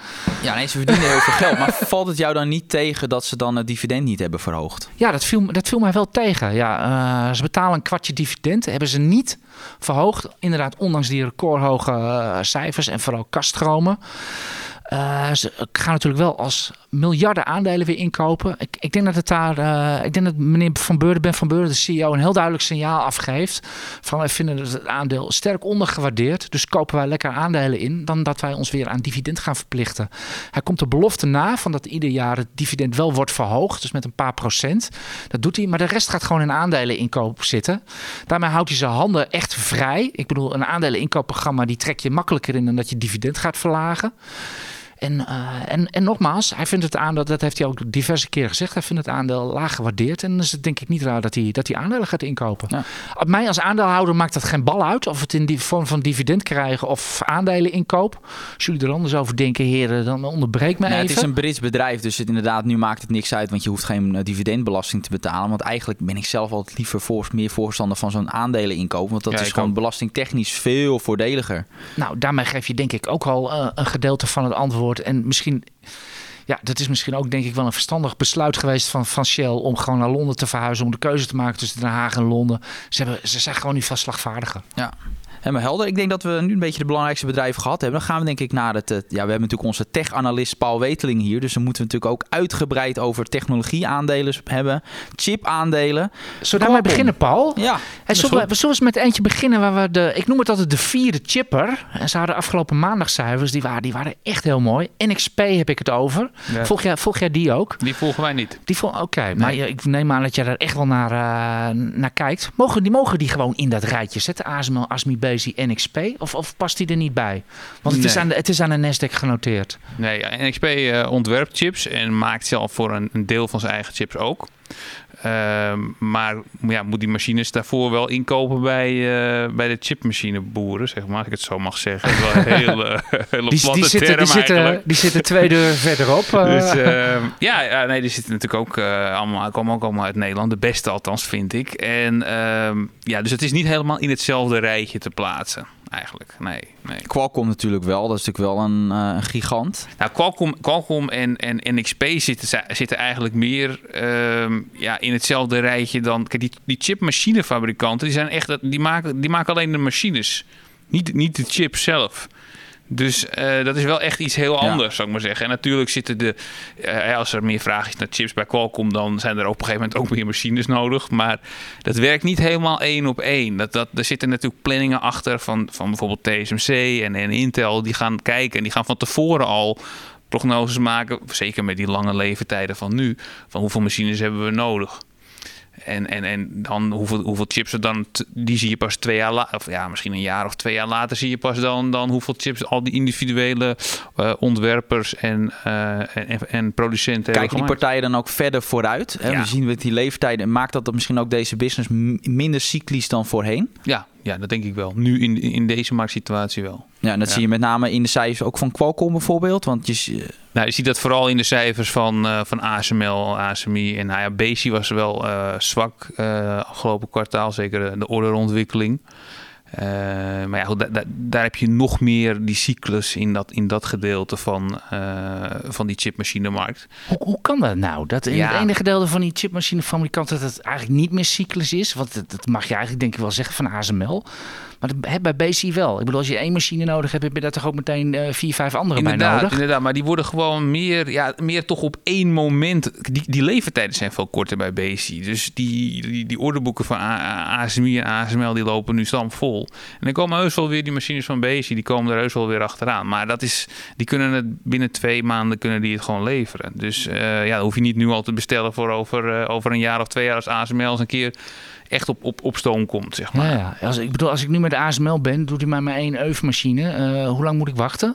Ja, nee, ze verdienen heel veel geld. Maar valt het jou dan niet tegen dat ze dan het dividend niet hebben verhoogd? Ja, dat viel, dat viel mij wel tegen. Ja, eh, ze betalen een kwartje dividend. Hebben ze niet verhoogd. Inderdaad, ondanks die recordhoge eh, cijfers en vooral kaststromen. Eh, ze gaan natuurlijk wel als miljarden aandelen weer inkopen. Ik, ik denk dat het daar, eh, ik denk dat meneer Van Beurden, Van Beurden, de CEO, een heel duidelijk signaal afgeeft. Van wij vinden het aandeel sterk ondergewaardeerd. Dus kopen wij lekker aandelen in. Dan dat wij ons weer aan dividend gaan verplichten. Hij komt de belofte na van dat ieder jaar het dividend wel wordt verhoogd. Dus met een paar procent. Dat doet hij. Maar de rest gaat gewoon in aandelen inkoop zitten. Daarmee houdt hij zijn handen echt vrij. Ik bedoel, een aandelen inkoopprogramma die trek je makkelijker in dan dat je dividend gaat verlagen. En, eh, en, en nogmaals, hij vindt het aandeel, dat heeft hij ook diverse keren gezegd, hij vindt het aandeel laag gewaardeerd. En dan is het denk ik niet raar dat hij, dat hij aandelen gaat inkopen. Ja. Op mij als aandeelhouder maakt dat geen bal uit of het in die vorm van dividend krijgen of aandelen inkoop. Als jullie er anders over denken, heren, dan onderbreek me Nee, even. het is een Brits bedrijf, dus het, inderdaad, nu maakt het niks uit, want je hoeft geen eh, dividendbelasting te betalen. Want eigenlijk ben ik zelf altijd liever voor, meer voorstander van zo'n aandelen inkopen, want dat Ja, is gewoon ook. belastingtechnisch veel voordeliger. Nou, daarmee geef je denk ik ook al eh, een gedeelte van het antwoord En misschien, ja, dat is misschien ook denk ik wel een verstandig besluit geweest van, van Shell om gewoon naar Londen te verhuizen. Om de keuze te maken tussen Den Haag en Londen. Ze, ze zijn gewoon nu vast slagvaardiger. Ja. Helemaal helder. Ik denk dat we nu een beetje de belangrijkste bedrijven gehad hebben. Dan gaan we denk ik naar het... eh, Ja, we hebben natuurlijk onze tech-analyst Paul Weteling hier. Dus dan moeten we natuurlijk ook uitgebreid over technologie-aandelen hebben. Chip-aandelen. Zullen we daarmee beginnen, Paul? Ja, En zullen, we, zullen we eens met eentje beginnen waar we de, ik noem het altijd de vierde chipper. En ze hadden afgelopen maandagcijfers, die waren, die waren echt heel mooi. NXP heb ik het over. Ja. Volg, jij, volg jij die ook? Die volgen wij niet. Die Oké, maar ik neem aan dat je daar echt wel naar, eh, naar kijkt. Mogen die, mogen die gewoon in dat rijtje zetten? ASML, ASMI, Bezi, NXP? Of, of past die er niet bij? Want het, is, aan de, het is aan de Nasdaq genoteerd. Nee, NXP eh, ontwerpt chips en maakt zelf voor een, een deel van zijn eigen chips ook. Ehm, maar ja, moet die machines daarvoor wel inkopen bij, eh, bij de chipmachineboeren, zeg maar, als ik het zo mag zeggen. Dat is wel een hele, Die, platte die, zitten, term die, zitten, die zitten twee deuren verderop. eh. Dus ehm, ja, ja, nee, die zitten natuurlijk ook uh, allemaal, komen ook allemaal uit Nederland. De beste althans, vind ik. En ehm, ja, dus het is niet helemaal in hetzelfde rijtje te plaatsen, eigenlijk. Nee, nee. Qualcomm natuurlijk wel. Dat is natuurlijk wel een, eh, een gigant. Nou, Qualcomm, Qualcomm en, en NXP zitten, zitten eigenlijk meer ehm, ja, in hetzelfde rijtje dan... Kijk, die, die chipmachinefabrikanten, die, zijn echt, die, maken, die maken alleen de machines. Niet, niet de chip zelf. Dus uh, dat is wel echt iets heel anders, ja. zou ik maar zeggen. En natuurlijk zitten de... Uh, als er meer vraag is naar chips bij Qualcomm... dan zijn er op een gegeven moment ook meer machines nodig. Maar dat werkt niet helemaal één op één. Dat, dat, er zitten natuurlijk planningen achter van, van bijvoorbeeld TSMC en, en Intel. Die gaan kijken en die gaan van tevoren al prognoses maken. Zeker met die lange leeftijden van nu. Van hoeveel machines hebben we nodig. En, en, en dan hoeveel, hoeveel chips er dan, die zie je pas twee jaar later, of ja, misschien een jaar of twee jaar later zie je pas dan, dan hoeveel chips al die individuele uh, ontwerpers en, uh, en, en, producenten Kijken die partijen dan ook verder vooruit? Hè? Ja. We zien met die leeftijden, maakt dat, dat misschien ook deze business minder cyclisch dan voorheen? Ja, ja dat denk ik wel. Nu in, in deze marktsituatie wel. Ja, en dat ja. zie je met name in de cijfers ook van Qualcomm bijvoorbeeld. Want je, nou, je ziet dat vooral in de cijfers van, uh, van ASML, ASMI en nou ja, Bezi was wel uh, zwak uh, afgelopen kwartaal. Zeker de orderontwikkeling. Uh, maar ja, goed, da da daar heb je nog meer die cyclus in dat, in dat gedeelte van, uh, van die chipmachinemarkt. Hoe, hoe kan dat nou? Dat in ja. het ene gedeelte van die chipmachinefabrikant dat het eigenlijk niet meer cyclus is? Want dat, dat mag je eigenlijk denk ik wel zeggen van ASML. Maar dat, bij BC wel. Ik bedoel, als je één machine nodig hebt, heb je daar toch ook meteen uh, vier, vijf andere inderdaad, bij nodig? Inderdaad, maar die worden gewoon meer, ja, meer toch op één moment. Die, die leeftijden zijn veel korter bij BC. Dus die, die, die orderboeken van ASMI en ASML die lopen nu stam vol. En dan komen heus wel weer die machines van BC, die komen er heus wel weer achteraan. Maar dat is, die kunnen het binnen twee maanden kunnen die het gewoon leveren. Dus uh, ja, dat hoef je niet nu al te bestellen voor over, uh, over een jaar of twee jaar als ASML eens een keer echt op, op, op stoom komt, zeg maar. Ja. Als, ik bedoel, als ik nu met de ASML ben, doet hij mij maar één eufmachine. Uh, hoe lang moet ik wachten?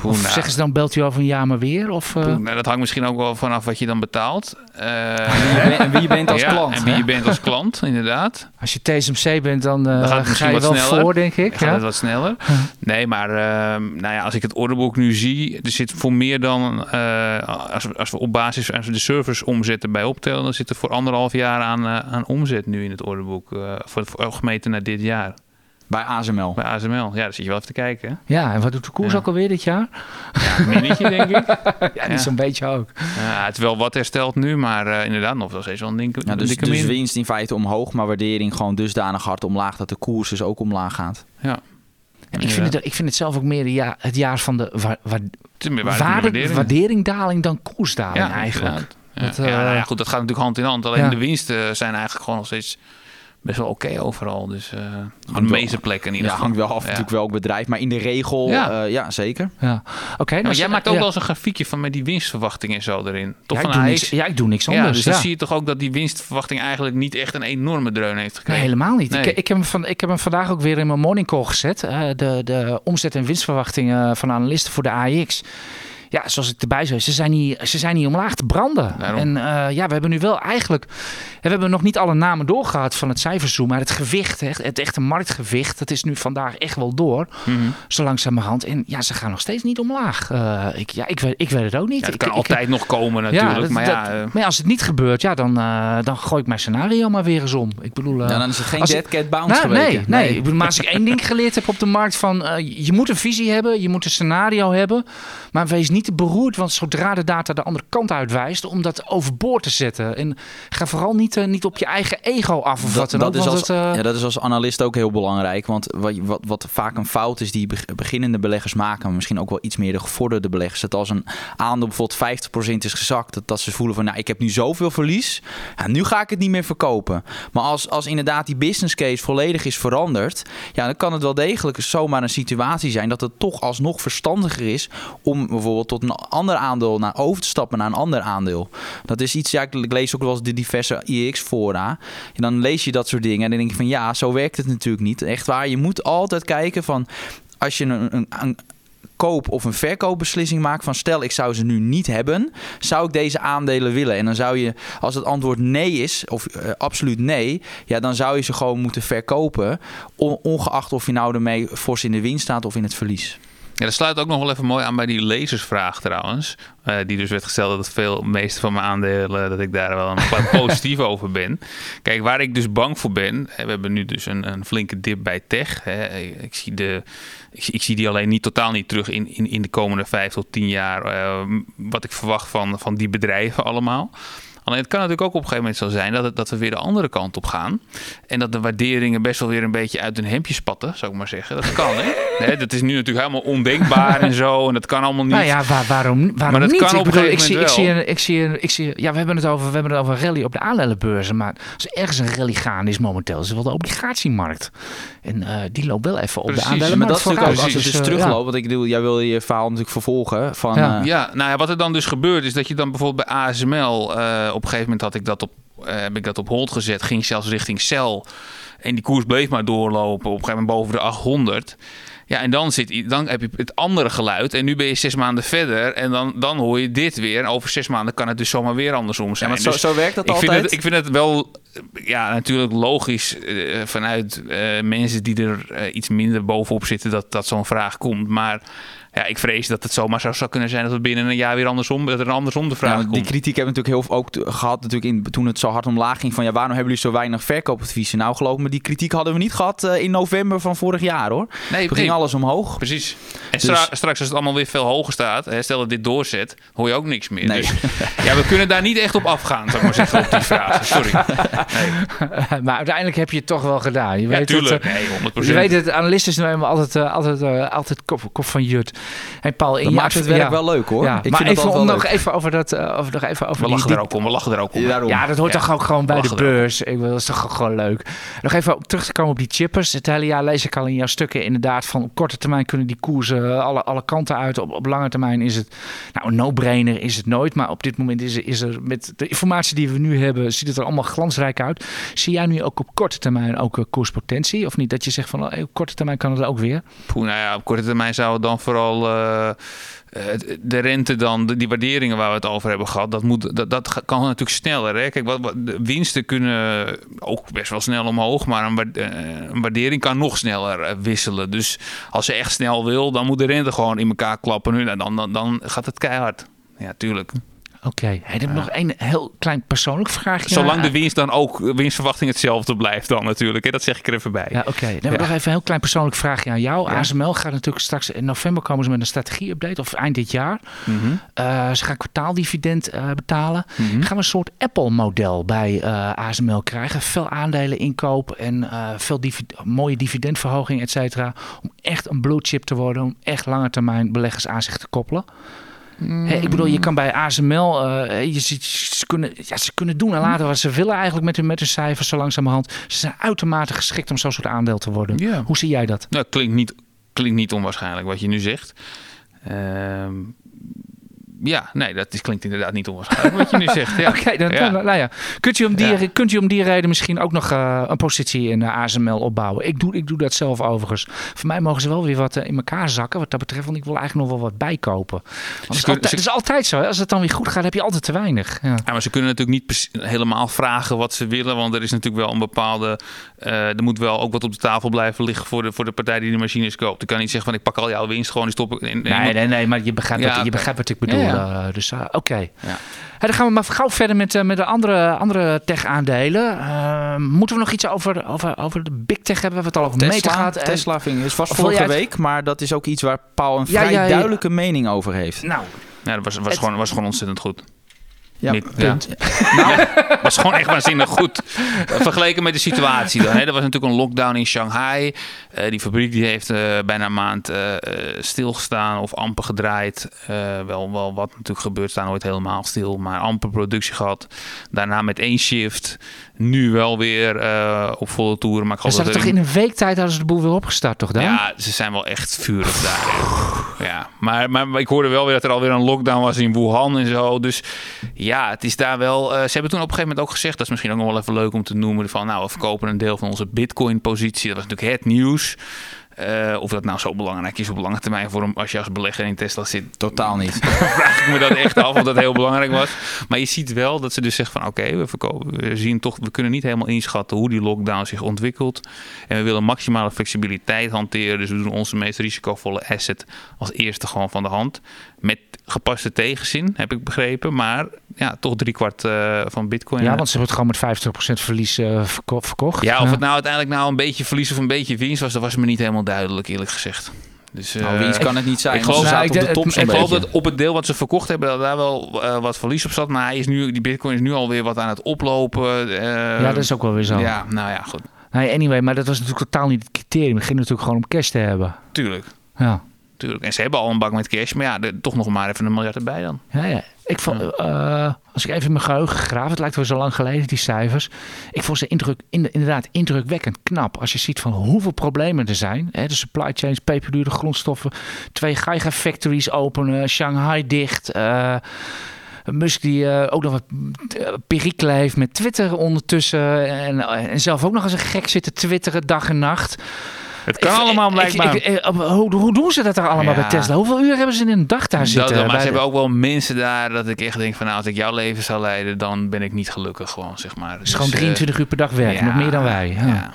Poeh, of nou, zeggen ze dan, belt u over een jaar maar weer? Of, uh... Poeh, nou, dat hangt misschien ook wel vanaf wat je dan betaalt. Uh, en wie je bent als ja, klant. En wie je bent als klant, inderdaad. Als je TSMC bent, dan, uh, dan gaat het ga je wel sneller. voor, denk ik. Dan gaat ja? het wat sneller. Nee, maar nou ja, als ik het orderboek nu zie... er zit voor meer dan... als, we, als we op basis als we de servers omzetten bij optellen... dan zit er voor anderhalf jaar aan, aan omzet nu in het orderboek. voor, voor gemeten naar dit jaar. Bij ASML. Bij ASML, ja, daar zit je wel even te kijken. Hè? Ja, en wat doet de koers ja. ook alweer dit jaar? Ja, een minnetje, denk ik. ja, ja. zo'n beetje ook. Ja, het is wel wat hersteld nu, maar uh, inderdaad nog wel steeds wel een ja, dus, dus winst in feite omhoog, maar waardering gewoon dusdanig hard omlaag dat de koers dus ook omlaag gaat. Ja. En ik, vind het, ik vind het zelf ook meer het jaar, het jaar van de wa wa waarde, waardering. waarderingdaling dan koersdaling eigenlijk. Ja, dat, uh, ja, nou ja, goed, dat gaat natuurlijk hand in hand. Alleen de winsten zijn eigenlijk gewoon nog steeds best wel oké okay overal. Dus uh, de meeste plekken in ieder ja, geval. hangt wel af natuurlijk welk bedrijf, maar in de regel, ja, uh, ja zeker. Ja. Oké. Okay, nou, jij maakt ook wel eens een grafiekje van met die winstverwachtingen en zo erin. Toch ja, van ik niks, ja, ik doe niks anders. Ja, dus dan zie je toch ook dat die winstverwachting eigenlijk niet echt een enorme dreun heeft gekregen. Nee, helemaal niet. Nee. Ik, ik, heb hem van, ik heb hem vandaag ook weer in mijn morning call gezet. Uh, de, de omzet- en winstverwachtingen van analisten voor de AX. Ja, zoals ik erbij zei, ze zijn niet, ze zijn niet omlaag te branden. Daarom. En eh, ja, we hebben nu wel eigenlijk, we hebben nog niet alle namen doorgehad van het cijferzoom, maar het gewicht, hè, het echte marktgewicht, dat is nu vandaag echt wel door, Mhm. zo langzamerhand. En ja, ze gaan nog steeds niet omlaag. Eh, ik, ja, ik weet, ik weet het ook niet. Ja, het kan ik- altijd nog komen natuurlijk. dat- maar ja, dat- eh, maar ja, als het niet gebeurt, ja, dan, dan gooi ik mijn scenario maar weer eens om. Ik bedoel, Ja, dan is het geen dead cat bounce nou, nee, nee. Ik bedoel, maar als ik één ding geleerd heb op de markt van je moet een visie hebben, je moet een scenario hebben, maar wees niet te beroerd, want zodra de data de andere kant uitwijst, om dat overboord te zetten. En ga vooral niet, eh, niet op je eigen ego af of wat Dat, dan dat, ook, is als, het, eh, ja, dat is als analist ook heel belangrijk. Want wat, wat, wat vaak een fout is die beg- beginnende beleggers maken, maar misschien ook wel iets meer de gevorderde beleggers, dat als een aandeel bijvoorbeeld 50% is gezakt, dat, dat ze voelen van, nou, ik heb nu zoveel verlies, ja, nu ga ik het niet meer verkopen. Maar als, als inderdaad die business case volledig is veranderd, ja, dan kan het wel degelijk zomaar een situatie zijn dat het toch alsnog verstandiger is om bijvoorbeeld tot een ander aandeel naar over te stappen naar een ander aandeel. Dat is iets, ja, ik lees ook wel eens de diverse IX-fora. En dan lees je dat soort dingen en dan denk je van ja, zo werkt het natuurlijk niet. Echt waar, je moet altijd kijken van als je een, een, een koop- of een verkoopbeslissing maakt van stel ik zou ze nu niet hebben, zou ik deze aandelen willen? En dan zou je, als het antwoord nee is, of eh, absoluut nee, ja, dan zou je ze gewoon moeten verkopen, on- ongeacht of je nou ermee fors in de winst staat of in het verlies. Ja, dat sluit ook nog wel even mooi aan bij die lezersvraag trouwens. Eh, die dus werd gesteld dat veel meeste van mijn aandelen, dat ik daar wel een positief over ben. Kijk, waar ik dus bang voor ben, hè, we hebben nu dus een, een flinke dip bij tech. Hè. Ik, zie de, ik, zie- ik zie die alleen niet totaal niet terug in, in, in de komende vijf tot tien jaar. eh, wat ik verwacht van, van die bedrijven allemaal. Alleen het kan natuurlijk ook op een gegeven moment zo zijn dat, het, dat we weer de andere kant op gaan. En dat de waarderingen best wel weer een beetje uit hun hemdje spatten, zou ik maar zeggen. Dat kan, hè? Hè, dat is nu natuurlijk helemaal ondenkbaar en zo. En dat kan allemaal niet. Nou ja, waar, waarom, waarom Maar dat niet? kan ik op een bedoel, ik zie, ik zie, een- ik zie, een- ik zie, ja, we hebben het over, we hebben het over rally op de aandelenbeurzen, maar als er ergens een rally gaande is momenteel, is het wel de obligatiemarkt. En eh, die loopt wel even op Precies. de Maar Maar dat is natuurlijk ook als het dus Dus, eh, terugloopt, want ik bedoel, jij wil je verhaal natuurlijk vervolgen van... Ja. eh, Ja, nou ja, wat er dan dus gebeurt is dat je dan bijvoorbeeld bij ASML... op een gegeven moment had ik dat op, eh, heb ik dat op hold gezet. Ging zelfs richting Cell. En die koers bleef maar doorlopen. Op een gegeven moment boven de 800. Ja, en dan, zit, dan heb je het andere geluid. En nu ben je zes maanden verder. En dan, dan hoor je dit weer. En over zes maanden kan het dus zomaar weer andersom Ja, zijn. maar zo, Dus zo werkt dat ik altijd. vind, het, ik vind het wel, ja, natuurlijk logisch eh, vanuit eh, mensen die er iets minder bovenop zitten dat, dat zo'n vraag komt. Maar ja, ik vrees dat het zomaar zo zou kunnen zijn dat het binnen een jaar weer andersom, dat er andersom de vraag Ja, want die komt. kritiek hebben we natuurlijk heel ook gehad natuurlijk in, toen het zo hard omlaag ging van ja, waarom hebben jullie zo weinig verkoopadviezen? Nou, geloof me, die kritiek hadden we niet gehad eh, in november van vorig jaar hoor. Nee, Toen ging nee, alles omhoog. precies. En Dus- stra- straks als het allemaal weer veel hoger staat, hè, stel dat dit doorzet, hoor je ook niks meer. Nee. Dus, ja, we kunnen daar niet echt op afgaan, zou ik maar zeggen, op die vraag. Sorry. maar uiteindelijk heb je het toch wel gedaan. Je Ja, weet tuurlijk. Het, eh, Nee, 100%. je weet het, analisten zijn nou altijd, eh, altijd, altijd kop, kop van jut. Hey Paul, in Dat maakt het werk ja. wel leuk hoor. Ja, Ik maar even, om nog leuk. even over dat, eh, over, nog even over we die, lachen die- er ook om, we lachen er ook om. Ja, daarom. Ja, dat hoort Ja. toch ook gewoon bij de beurs. Ik wil, dat is toch gewoon leuk. Nog even op terug te komen op die chippers. Het hele jaar lees ik al in jouw stukken inderdaad van op korte termijn kunnen die koersen eh, alle, alle kanten uit. Op, op lange termijn is het, nou een no-brainer is het nooit. Maar op dit moment is er, is er met de informatie die we nu hebben, ziet het er allemaal glansrijk uit. Zie jij nu ook op korte termijn ook eh, koerspotentie? Of niet? Dat je zegt van oh, op korte termijn kan het ook weer? Poeh, nou ja, op korte termijn zou het dan vooral eh, eh, de rente dan, die waarderingen waar we het over hebben gehad, dat, moet, dat, dat kan natuurlijk sneller. Hè? Kijk, wat, wat, de winsten kunnen ook best wel snel omhoog, maar een, eh, waardering kan nog sneller wisselen. Dus als ze echt snel wil, dan moet de rente gewoon in elkaar klappen. Nu, nou, dan, dan, dan gaat het keihard. Ja, tuurlijk. Oké, hey, dan heb nog één heel klein persoonlijk vraagje. Zolang de winst dan ook, winstverwachting hetzelfde blijft dan natuurlijk. Hè? Dat zeg ik er even bij. Ja, oké. Dan heb ik nog even een heel klein persoonlijk vraagje aan jou. Ja. ASML gaat natuurlijk straks in november komen ze met een strategie-update, of eind dit jaar. Mhm. Eh, ze gaan kwartaaldividend eh, betalen. Mhm. Gaan we een soort Apple-model bij eh, ASML krijgen? Veel aandelen inkoop en eh, veel divi- mooie dividendverhoging, et cetera. Om echt een blue chip te worden, om echt lange termijn beleggers aan zich te koppelen. Ik bedoel, je kan bij ASML, eh, je ziet, ze, kunnen, ja, ze kunnen doen en laten wat ze willen eigenlijk met hun, met hun cijfers zo langzamerhand. Ze zijn uitermate geschikt om zo'n soort aandeel te worden. Hoe zie jij dat? Nou, klinkt niet, klinkt niet onwaarschijnlijk wat je nu zegt. Ehm, ja, nee, dat is, klinkt inderdaad niet onwaarschijnlijk wat je nu zegt. Ja. Oké, dan, Ja. nou ja. Kunt u, om die, Ja. kunt u om die reden misschien ook nog eh, een positie in eh, ASML opbouwen? Ik doe, ik doe dat zelf overigens. Voor mij mogen ze wel weer wat eh, in elkaar zakken wat dat betreft. Want ik wil eigenlijk nog wel wat bijkopen. Het, is altijd, het is altijd zo. Hè? Als het dan weer goed gaat, heb je altijd te weinig. Ja. Ja, maar ze kunnen natuurlijk niet helemaal vragen wat ze willen. Want er is natuurlijk wel een bepaalde. er moet wel ook wat op de tafel blijven liggen voor de, voor de partij die de machines koopt. Ik kan niet zeggen van ik pak al jouw winst gewoon die stop ik in. in Nee, nee, nee, maar je begrijpt, wat, je begrijpt wat ik bedoel. Ja, eh, dus eh, oké. Ja. Hè, dan gaan we maar gauw verder met, eh, met de andere, andere tech-aandelen. Moeten we nog iets over, over, over de big tech hebben? We hebben het al over Tesla, gehad. Eh, Tesla vind ik, is vast vorige week, maar dat is ook iets waar Paul een Ja, vrij ja, ja. duidelijke mening over heeft. Nou, Ja, dat was, was, Het- gewoon, was gewoon ontzettend goed. Ja, punt. Ja, was gewoon echt waanzinnig goed. Vergeleken met de situatie dan. Hè. Er was natuurlijk een lockdown in Shanghai. Eh, die fabriek die heeft eh, bijna een maand eh, stilgestaan of amper gedraaid. Wel, wel wat natuurlijk gebeurt, staan nooit helemaal stil. Maar amper productie gehad. Daarna met één shift. Nu wel weer op volle toeren. Maar ik Ze dat toch in een week tijd hadden ze de boel weer opgestart, toch dan? ja, ze zijn wel echt vurig daar. hè. Ja, maar, maar ik hoorde wel weer dat er alweer een lockdown was in Wuhan en zo. Dus ja, het is daar wel. eh, ze hebben toen op een gegeven moment ook gezegd, dat is misschien ook nog wel even leuk om te noemen, van nou, we verkopen een deel van onze Bitcoin-positie. Dat was natuurlijk het nieuws. Eh, of dat nou zo belangrijk is op lange termijn voor hem als je als belegger in Tesla zit, Totaal niet. vraag ik me dat echt af of dat heel belangrijk was. Maar je ziet wel dat ze dus zeggen van oké, we verkopen, we zien toch, we kunnen niet helemaal inschatten hoe die lockdown zich ontwikkelt. En we willen maximale flexibiliteit hanteren. Dus we doen onze meest risicovolle asset als eerste gewoon van de hand. Met gepaste tegenzin, heb ik begrepen. Maar ja, toch driekwart eh van bitcoin. Ja, want ze hebben het gewoon met 50% verlies eh, verko- verkocht. Ja, of het nou uiteindelijk nou een beetje verlies of een beetje winst was, dat was me niet helemaal duidelijk, eerlijk gezegd. Dus, Nou, eh, winst kan het niet zijn. ik geloof- Nou, ik op de denk- top ik zo'n ik geloof beetje. dat op het deel wat ze verkocht hebben, dat daar wel eh, wat verlies op zat. Maar hij is nu, die bitcoin is nu alweer wat aan het oplopen. eh, ja, dat is ook wel weer zo. Ja, nou ja, goed. Nee, anyway, maar dat was natuurlijk totaal niet het criterium. Het ging natuurlijk gewoon om cash te hebben. Tuurlijk, Ja. Tuurlijk. En ze hebben al een bak met cash. Maar ja, er- toch nog maar even een miljard erbij dan. Ja, ja. Ik vond, eh, als ik even in mijn geheugen graaf, het lijkt wel zo lang geleden, die cijfers. Ik vond ze indruk, in- inderdaad indrukwekkend knap. Als je ziet van hoeveel problemen er zijn. Hè, de supply chains, peperdure grondstoffen, twee gigafactories openen, Shanghai dicht. eh, Musk die eh, ook nog wat perikelen heeft met Twitter ondertussen. En, en zelf ook nog eens een gek zitten twitteren dag en nacht. Het kan Ik- allemaal blijkbaar. ik- ik- hoe, hoe doen ze dat er allemaal Ja. bij Tesla? Hoeveel uur hebben ze in een dag daar zitten? maar ze de- hebben ook wel mensen daar dat ik echt denk van... Nou, als ik jouw leven zou leiden, dan ben ik niet gelukkig gewoon, zeg maar. Het is gewoon 23 uur per dag werken, nog meer dan wij. Ja.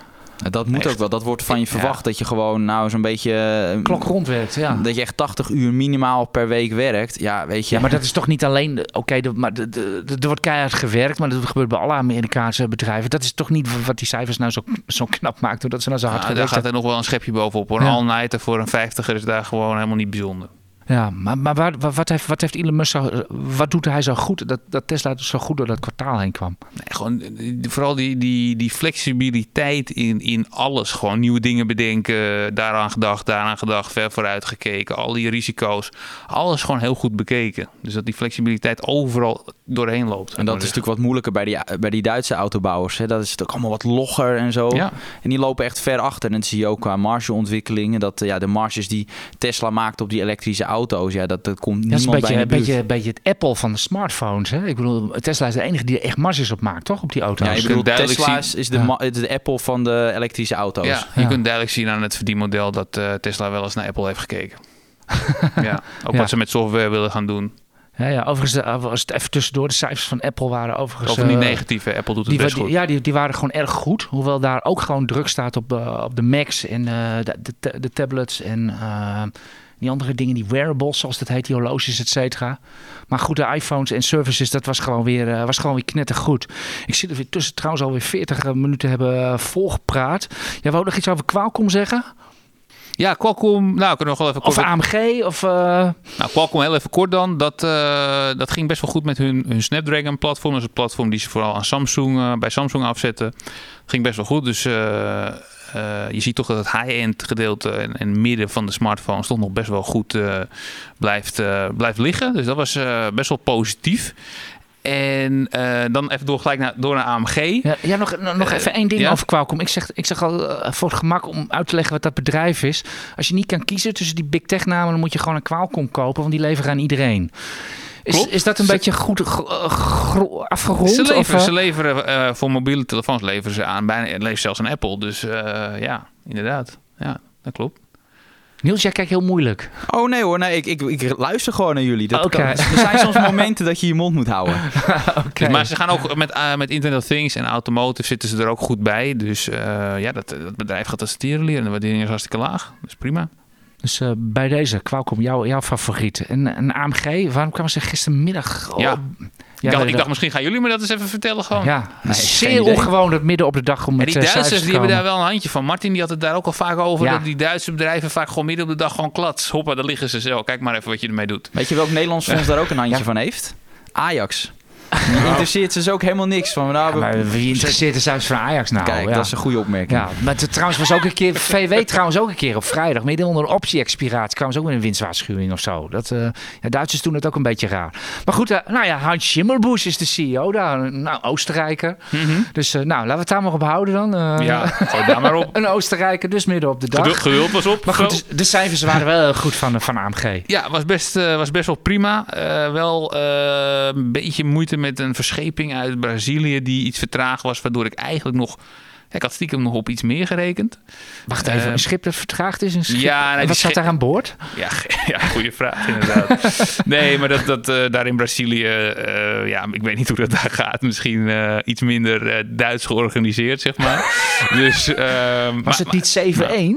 Dat moet Echt. ook wel. Dat wordt van je Ja. verwacht dat je gewoon nou zo'n beetje... eh, Klok rondwerkt, ja. Dat je echt 80 uur minimaal per week werkt. Ja, weet je. Ja, maar dat is toch niet alleen... de- Oké, de- maar de- de- de- er wordt keihard gewerkt, maar dat gebeurt bij alle Amerikaanse bedrijven. Dat is toch niet wat die cijfers nou zo, zo knap maakt, doordat ze nou zo hard Nou, daar gewerkt gaat er nog wel een schepje bovenop. hoor. Een Ja. all-nighter voor een vijftiger is daar gewoon helemaal niet bijzonder. Ja, maar, maar waar, wat, heeft, wat heeft Elon Musk zo... Wat doet hij zo goed, dat, dat Tesla zo goed door dat kwartaal heen kwam? Nee, gewoon, die- vooral die, die, die flexibiliteit in, in alles. Gewoon nieuwe dingen bedenken, daaraan gedacht, daaraan gedacht, ver vooruit gekeken. Al die risico's, alles gewoon heel goed bekeken. Dus dat die flexibiliteit overal doorheen loopt. En dat is natuurlijk wat moeilijker bij die, bij die Duitse autobouwers. Hè. Dat is natuurlijk allemaal wat logger en zo. Ja. En die lopen echt ver achter. En dat zie je ook qua margeontwikkelingen. Dat eh, ja, de marges die Tesla maakt op die elektrische auto's, ja, dat, dat komt Dat is een niemand beetje, bij een beetje, een beetje het Apple van de smartphones. Hè? Ik bedoel, Tesla is de enige die er echt marges op maakt, toch? Op die auto's. Ja, kunt duidelijk Tesla zien- is, de, Ja. de Apple van de elektrische auto's. Ja, je Ja. kunt duidelijk zien aan het verdienmodel dat eh, Tesla wel eens naar Apple heeft gekeken. ja, ook Ja. wat ze met software willen gaan doen. Ja, ja, overigens, de- als het even tussendoor, de cijfers van Apple waren overigens... Over niet eh, negatieve, Apple doet het Die, best die- goed. ja, die, die waren gewoon erg goed. Hoewel daar ook gewoon druk staat op, eh, op de Macs en eh, de, de, ta- de tablets en eh, die andere dingen, die wearables, zoals dat heet, die horloges, et cetera. Maar goed, de iPhones en services, dat was gewoon weer, eh, was gewoon weer knettergoed. Ik zie er weer tussen trouwens alweer 40 minuten hebben eh, volgepraat. Jij wou nog iets over Qualcomm zeggen? Ja, Qualcomm, nou, ik kan nog wel even kort Of AMG? Of, eh, Nou, Qualcomm heel even kort dan. Dat, eh, dat ging best wel goed met hun, hun Snapdragon-platform. Dat is een platform die ze vooral aan Samsung, eh, bij Samsung afzetten. Ging best wel goed. Dus eh, je ziet toch dat het high-end gedeelte en, en midden van de smartphones toch nog best wel goed eh, blijft, eh, blijft liggen. Dus dat was best wel positief. En dan even door, gelijk naar, door naar AMG. Ja, ja nog, nog even één ding ja? over Qualcomm. Ik zeg, ik zeg al voor het gemak om uit te leggen wat dat bedrijf is. Als je niet kan kiezen tussen die big tech namen, dan moet je gewoon een Qualcomm kopen, want die leveren aan iedereen. Is, dat een Ze- beetje goed eh, afgerond? Ze leveren, eh? ze leveren eh, voor mobiele telefoons leveren ze aan. Bijna, het levert zelfs een Apple. Dus eh, ja, inderdaad. Ja, dat klopt. Niels, jij kijkt heel moeilijk. Oh nee hoor, nee, ik, ik, ik luister gewoon naar jullie. Dat kan- er zijn soms momenten dat je je mond moet houden. Oké. Dus, maar ze gaan ook met, met Internet of Things en automotive zitten ze er ook goed bij. Dus eh, ja, dat, dat bedrijf gaat als leren leren. De waardering is hartstikke laag. Dat is prima. Dus eh, bij deze, Qualcomm, jouw, jouw favoriet. En een AMG, waarom kwamen ze gistermiddag... op- Ja. ik, dacht, dat- ik dacht, misschien gaan jullie me dat eens even vertellen gewoon. Ja, Nee, zeer ongewoon dat midden op de dag om En met die eh, Duitsers die hebben daar wel een handje van. Martin die had het daar ook al vaak over. Ja. Dat die Duitse bedrijven vaak gewoon midden op de dag gewoon klats. Hoppa, daar liggen ze zo. Kijk maar even wat je ermee doet. Weet je welk Nederlands fonds daar ook een handje Ja. van heeft? Ajax. Die interesseert ze dus ook helemaal niks van. Nou, Ja, we- maar wie interesseert de cijfers van Ajax nou? Kijk, ja. dat is een goede opmerking. Ja, maar het- trouwens was ook een keer, VW trouwens ook een keer op vrijdag, midden onder een optie-expiratie, kwamen ze ook met een winstwaarschuwing of zo. Dat, eh, ja, Duitsers doen het ook een beetje raar. Maar goed, eh, nou ja, Hans Schimmelbusch is de CEO daar, nou, Oostenrijker. Dus eh, nou, laten we het daar maar op houden dan. Ja, gooi daar maar op. Een Oostenrijker, dus midden op de dag. Geduld, was op. Maar goed, dus de cijfers waren wel goed van, van AMG. Ja, was best, was best wel prima. Wel een beetje moeite met een verscheping uit Brazilië die iets vertraagd was. Waardoor ik eigenlijk nog... Ik had stiekem nog op iets meer gerekend. Wacht even, Eh, een schip dat vertraagd is? Een schip? Ja, nee, wat zat daar aan boord? Ja, ja goede vraag inderdaad. nee, maar dat, dat, eh, daar in Brazilië, eh, ja, ik weet niet hoe dat daar gaat. Misschien eh, iets minder eh, Duits georganiseerd, zeg maar. dus, ehm, Was maar- het niet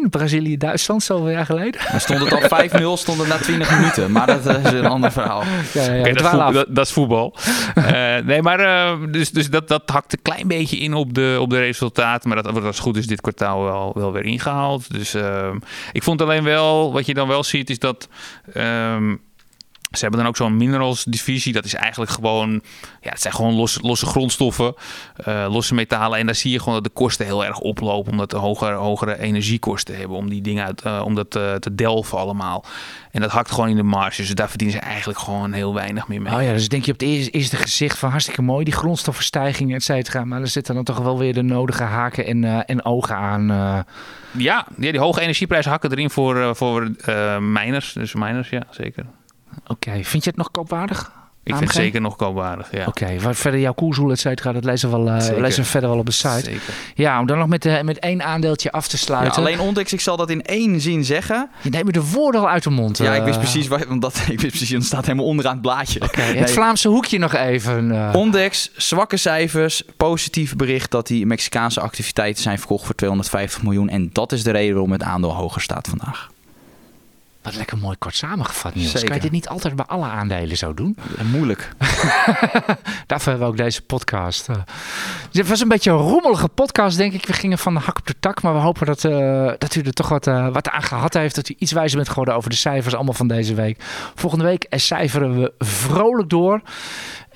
7-1, Brazilië-Duitsland, zoveel jaar geleden? Dan stond het al 5-0, stond het na 20 minuten. Maar dat is een ander verhaal. Ja, ja, dat, voetbal, dat, dat is voetbal. Eh, nee, maar eh, dus, dus dat, dat hakt een klein beetje in op de, op de resultaten. Maar dat wordt als het goed is dit kwartaal wel, wel weer ingehaald. Dus ehm, ik vond alleen wel, wat je dan wel ziet, is dat. ehm, ze hebben dan ook zo'n minerals divisie. Dat is eigenlijk gewoon, ja, het zijn gewoon losse, losse grondstoffen, eh, losse metalen. En daar zie je gewoon dat de kosten heel erg oplopen, omdat de hogere, hogere energiekosten hebben om die dingen uit, eh, om dat eh, te delven allemaal. En dat hakt gewoon in de marges. Dus daar verdienen ze eigenlijk gewoon heel weinig meer mee. Oh ja, dus denk je op het eerste, eerste gezicht van hartstikke mooi, die grondstoffenstijgingen, et cetera. Maar er zitten dan toch wel weer de nodige haken en, en ogen aan. Ja, ja, die hoge energieprijzen hakken erin voor, voor miners. Dus miners, ja, zeker. Oké, vind je het nog koopwaardig? Ik AMG? vind het zeker nog koopwaardig, ja. Oké, wat verder jouw koershoel, et cetera, dat lezen we, wel, eh, Zeker. lezen we verder wel op de site. Zeker. Ja, om dan nog met, eh, met één aandeeltje af te Ja, sluiten. alleen Ondex, ik zal dat in één zin zeggen. Je neemt me de woorden al uit de mond. Ja, ik eh. wist precies, waar, want dat, ik wist precies, het staat helemaal onderaan het blaadje. Oké, het. Vlaamse hoekje nog even. eh. Ondex, zwakke cijfers, positief bericht dat die Mexicaanse activiteiten zijn verkocht voor 250 miljoen. En dat is de reden waarom het aandeel hoger staat vandaag. Wat lekker mooi kort samengevat, Niels. Zeker. Kan je dit niet altijd bij alle aandelen zo doen? En moeilijk. Daarvoor hebben we ook deze podcast. eh. Het was een beetje een rommelige podcast, denk ik. We gingen van de hak op de tak. Maar we hopen dat, eh, dat u er toch wat, eh, wat aan gehad heeft. Dat u iets wijzer bent geworden over de cijfers allemaal van deze week. Volgende week cijferen we vrolijk door.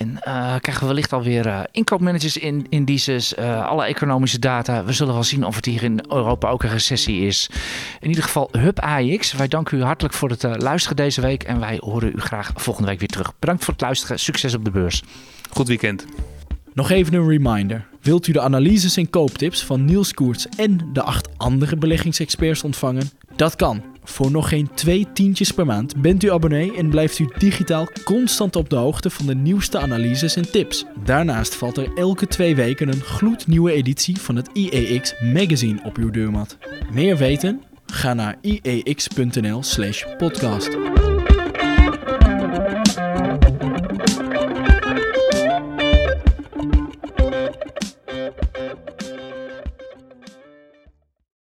En eh, krijgen we wellicht alweer eh inkoopmanagers, in, indices, eh, alle economische data. We zullen wel zien of het hier in Europa ook een recessie is. In ieder geval, Hub AX. Wij danken u hartelijk voor het luisteren deze week. En wij horen u graag volgende week weer terug. Bedankt voor het luisteren. Succes op de beurs. Goed weekend. Nog even een reminder. Wilt u de analyses en kooptips van Niels Koerts en de acht andere beleggingsexperts ontvangen? Dat kan. Voor nog geen twee tientjes per maand bent u abonnee en blijft u digitaal constant op de hoogte van de nieuwste analyses en tips. Daarnaast valt er elke twee weken een gloednieuwe editie van het IEX magazine op uw deurmat. Meer weten? Ga naar iex.nl/podcast.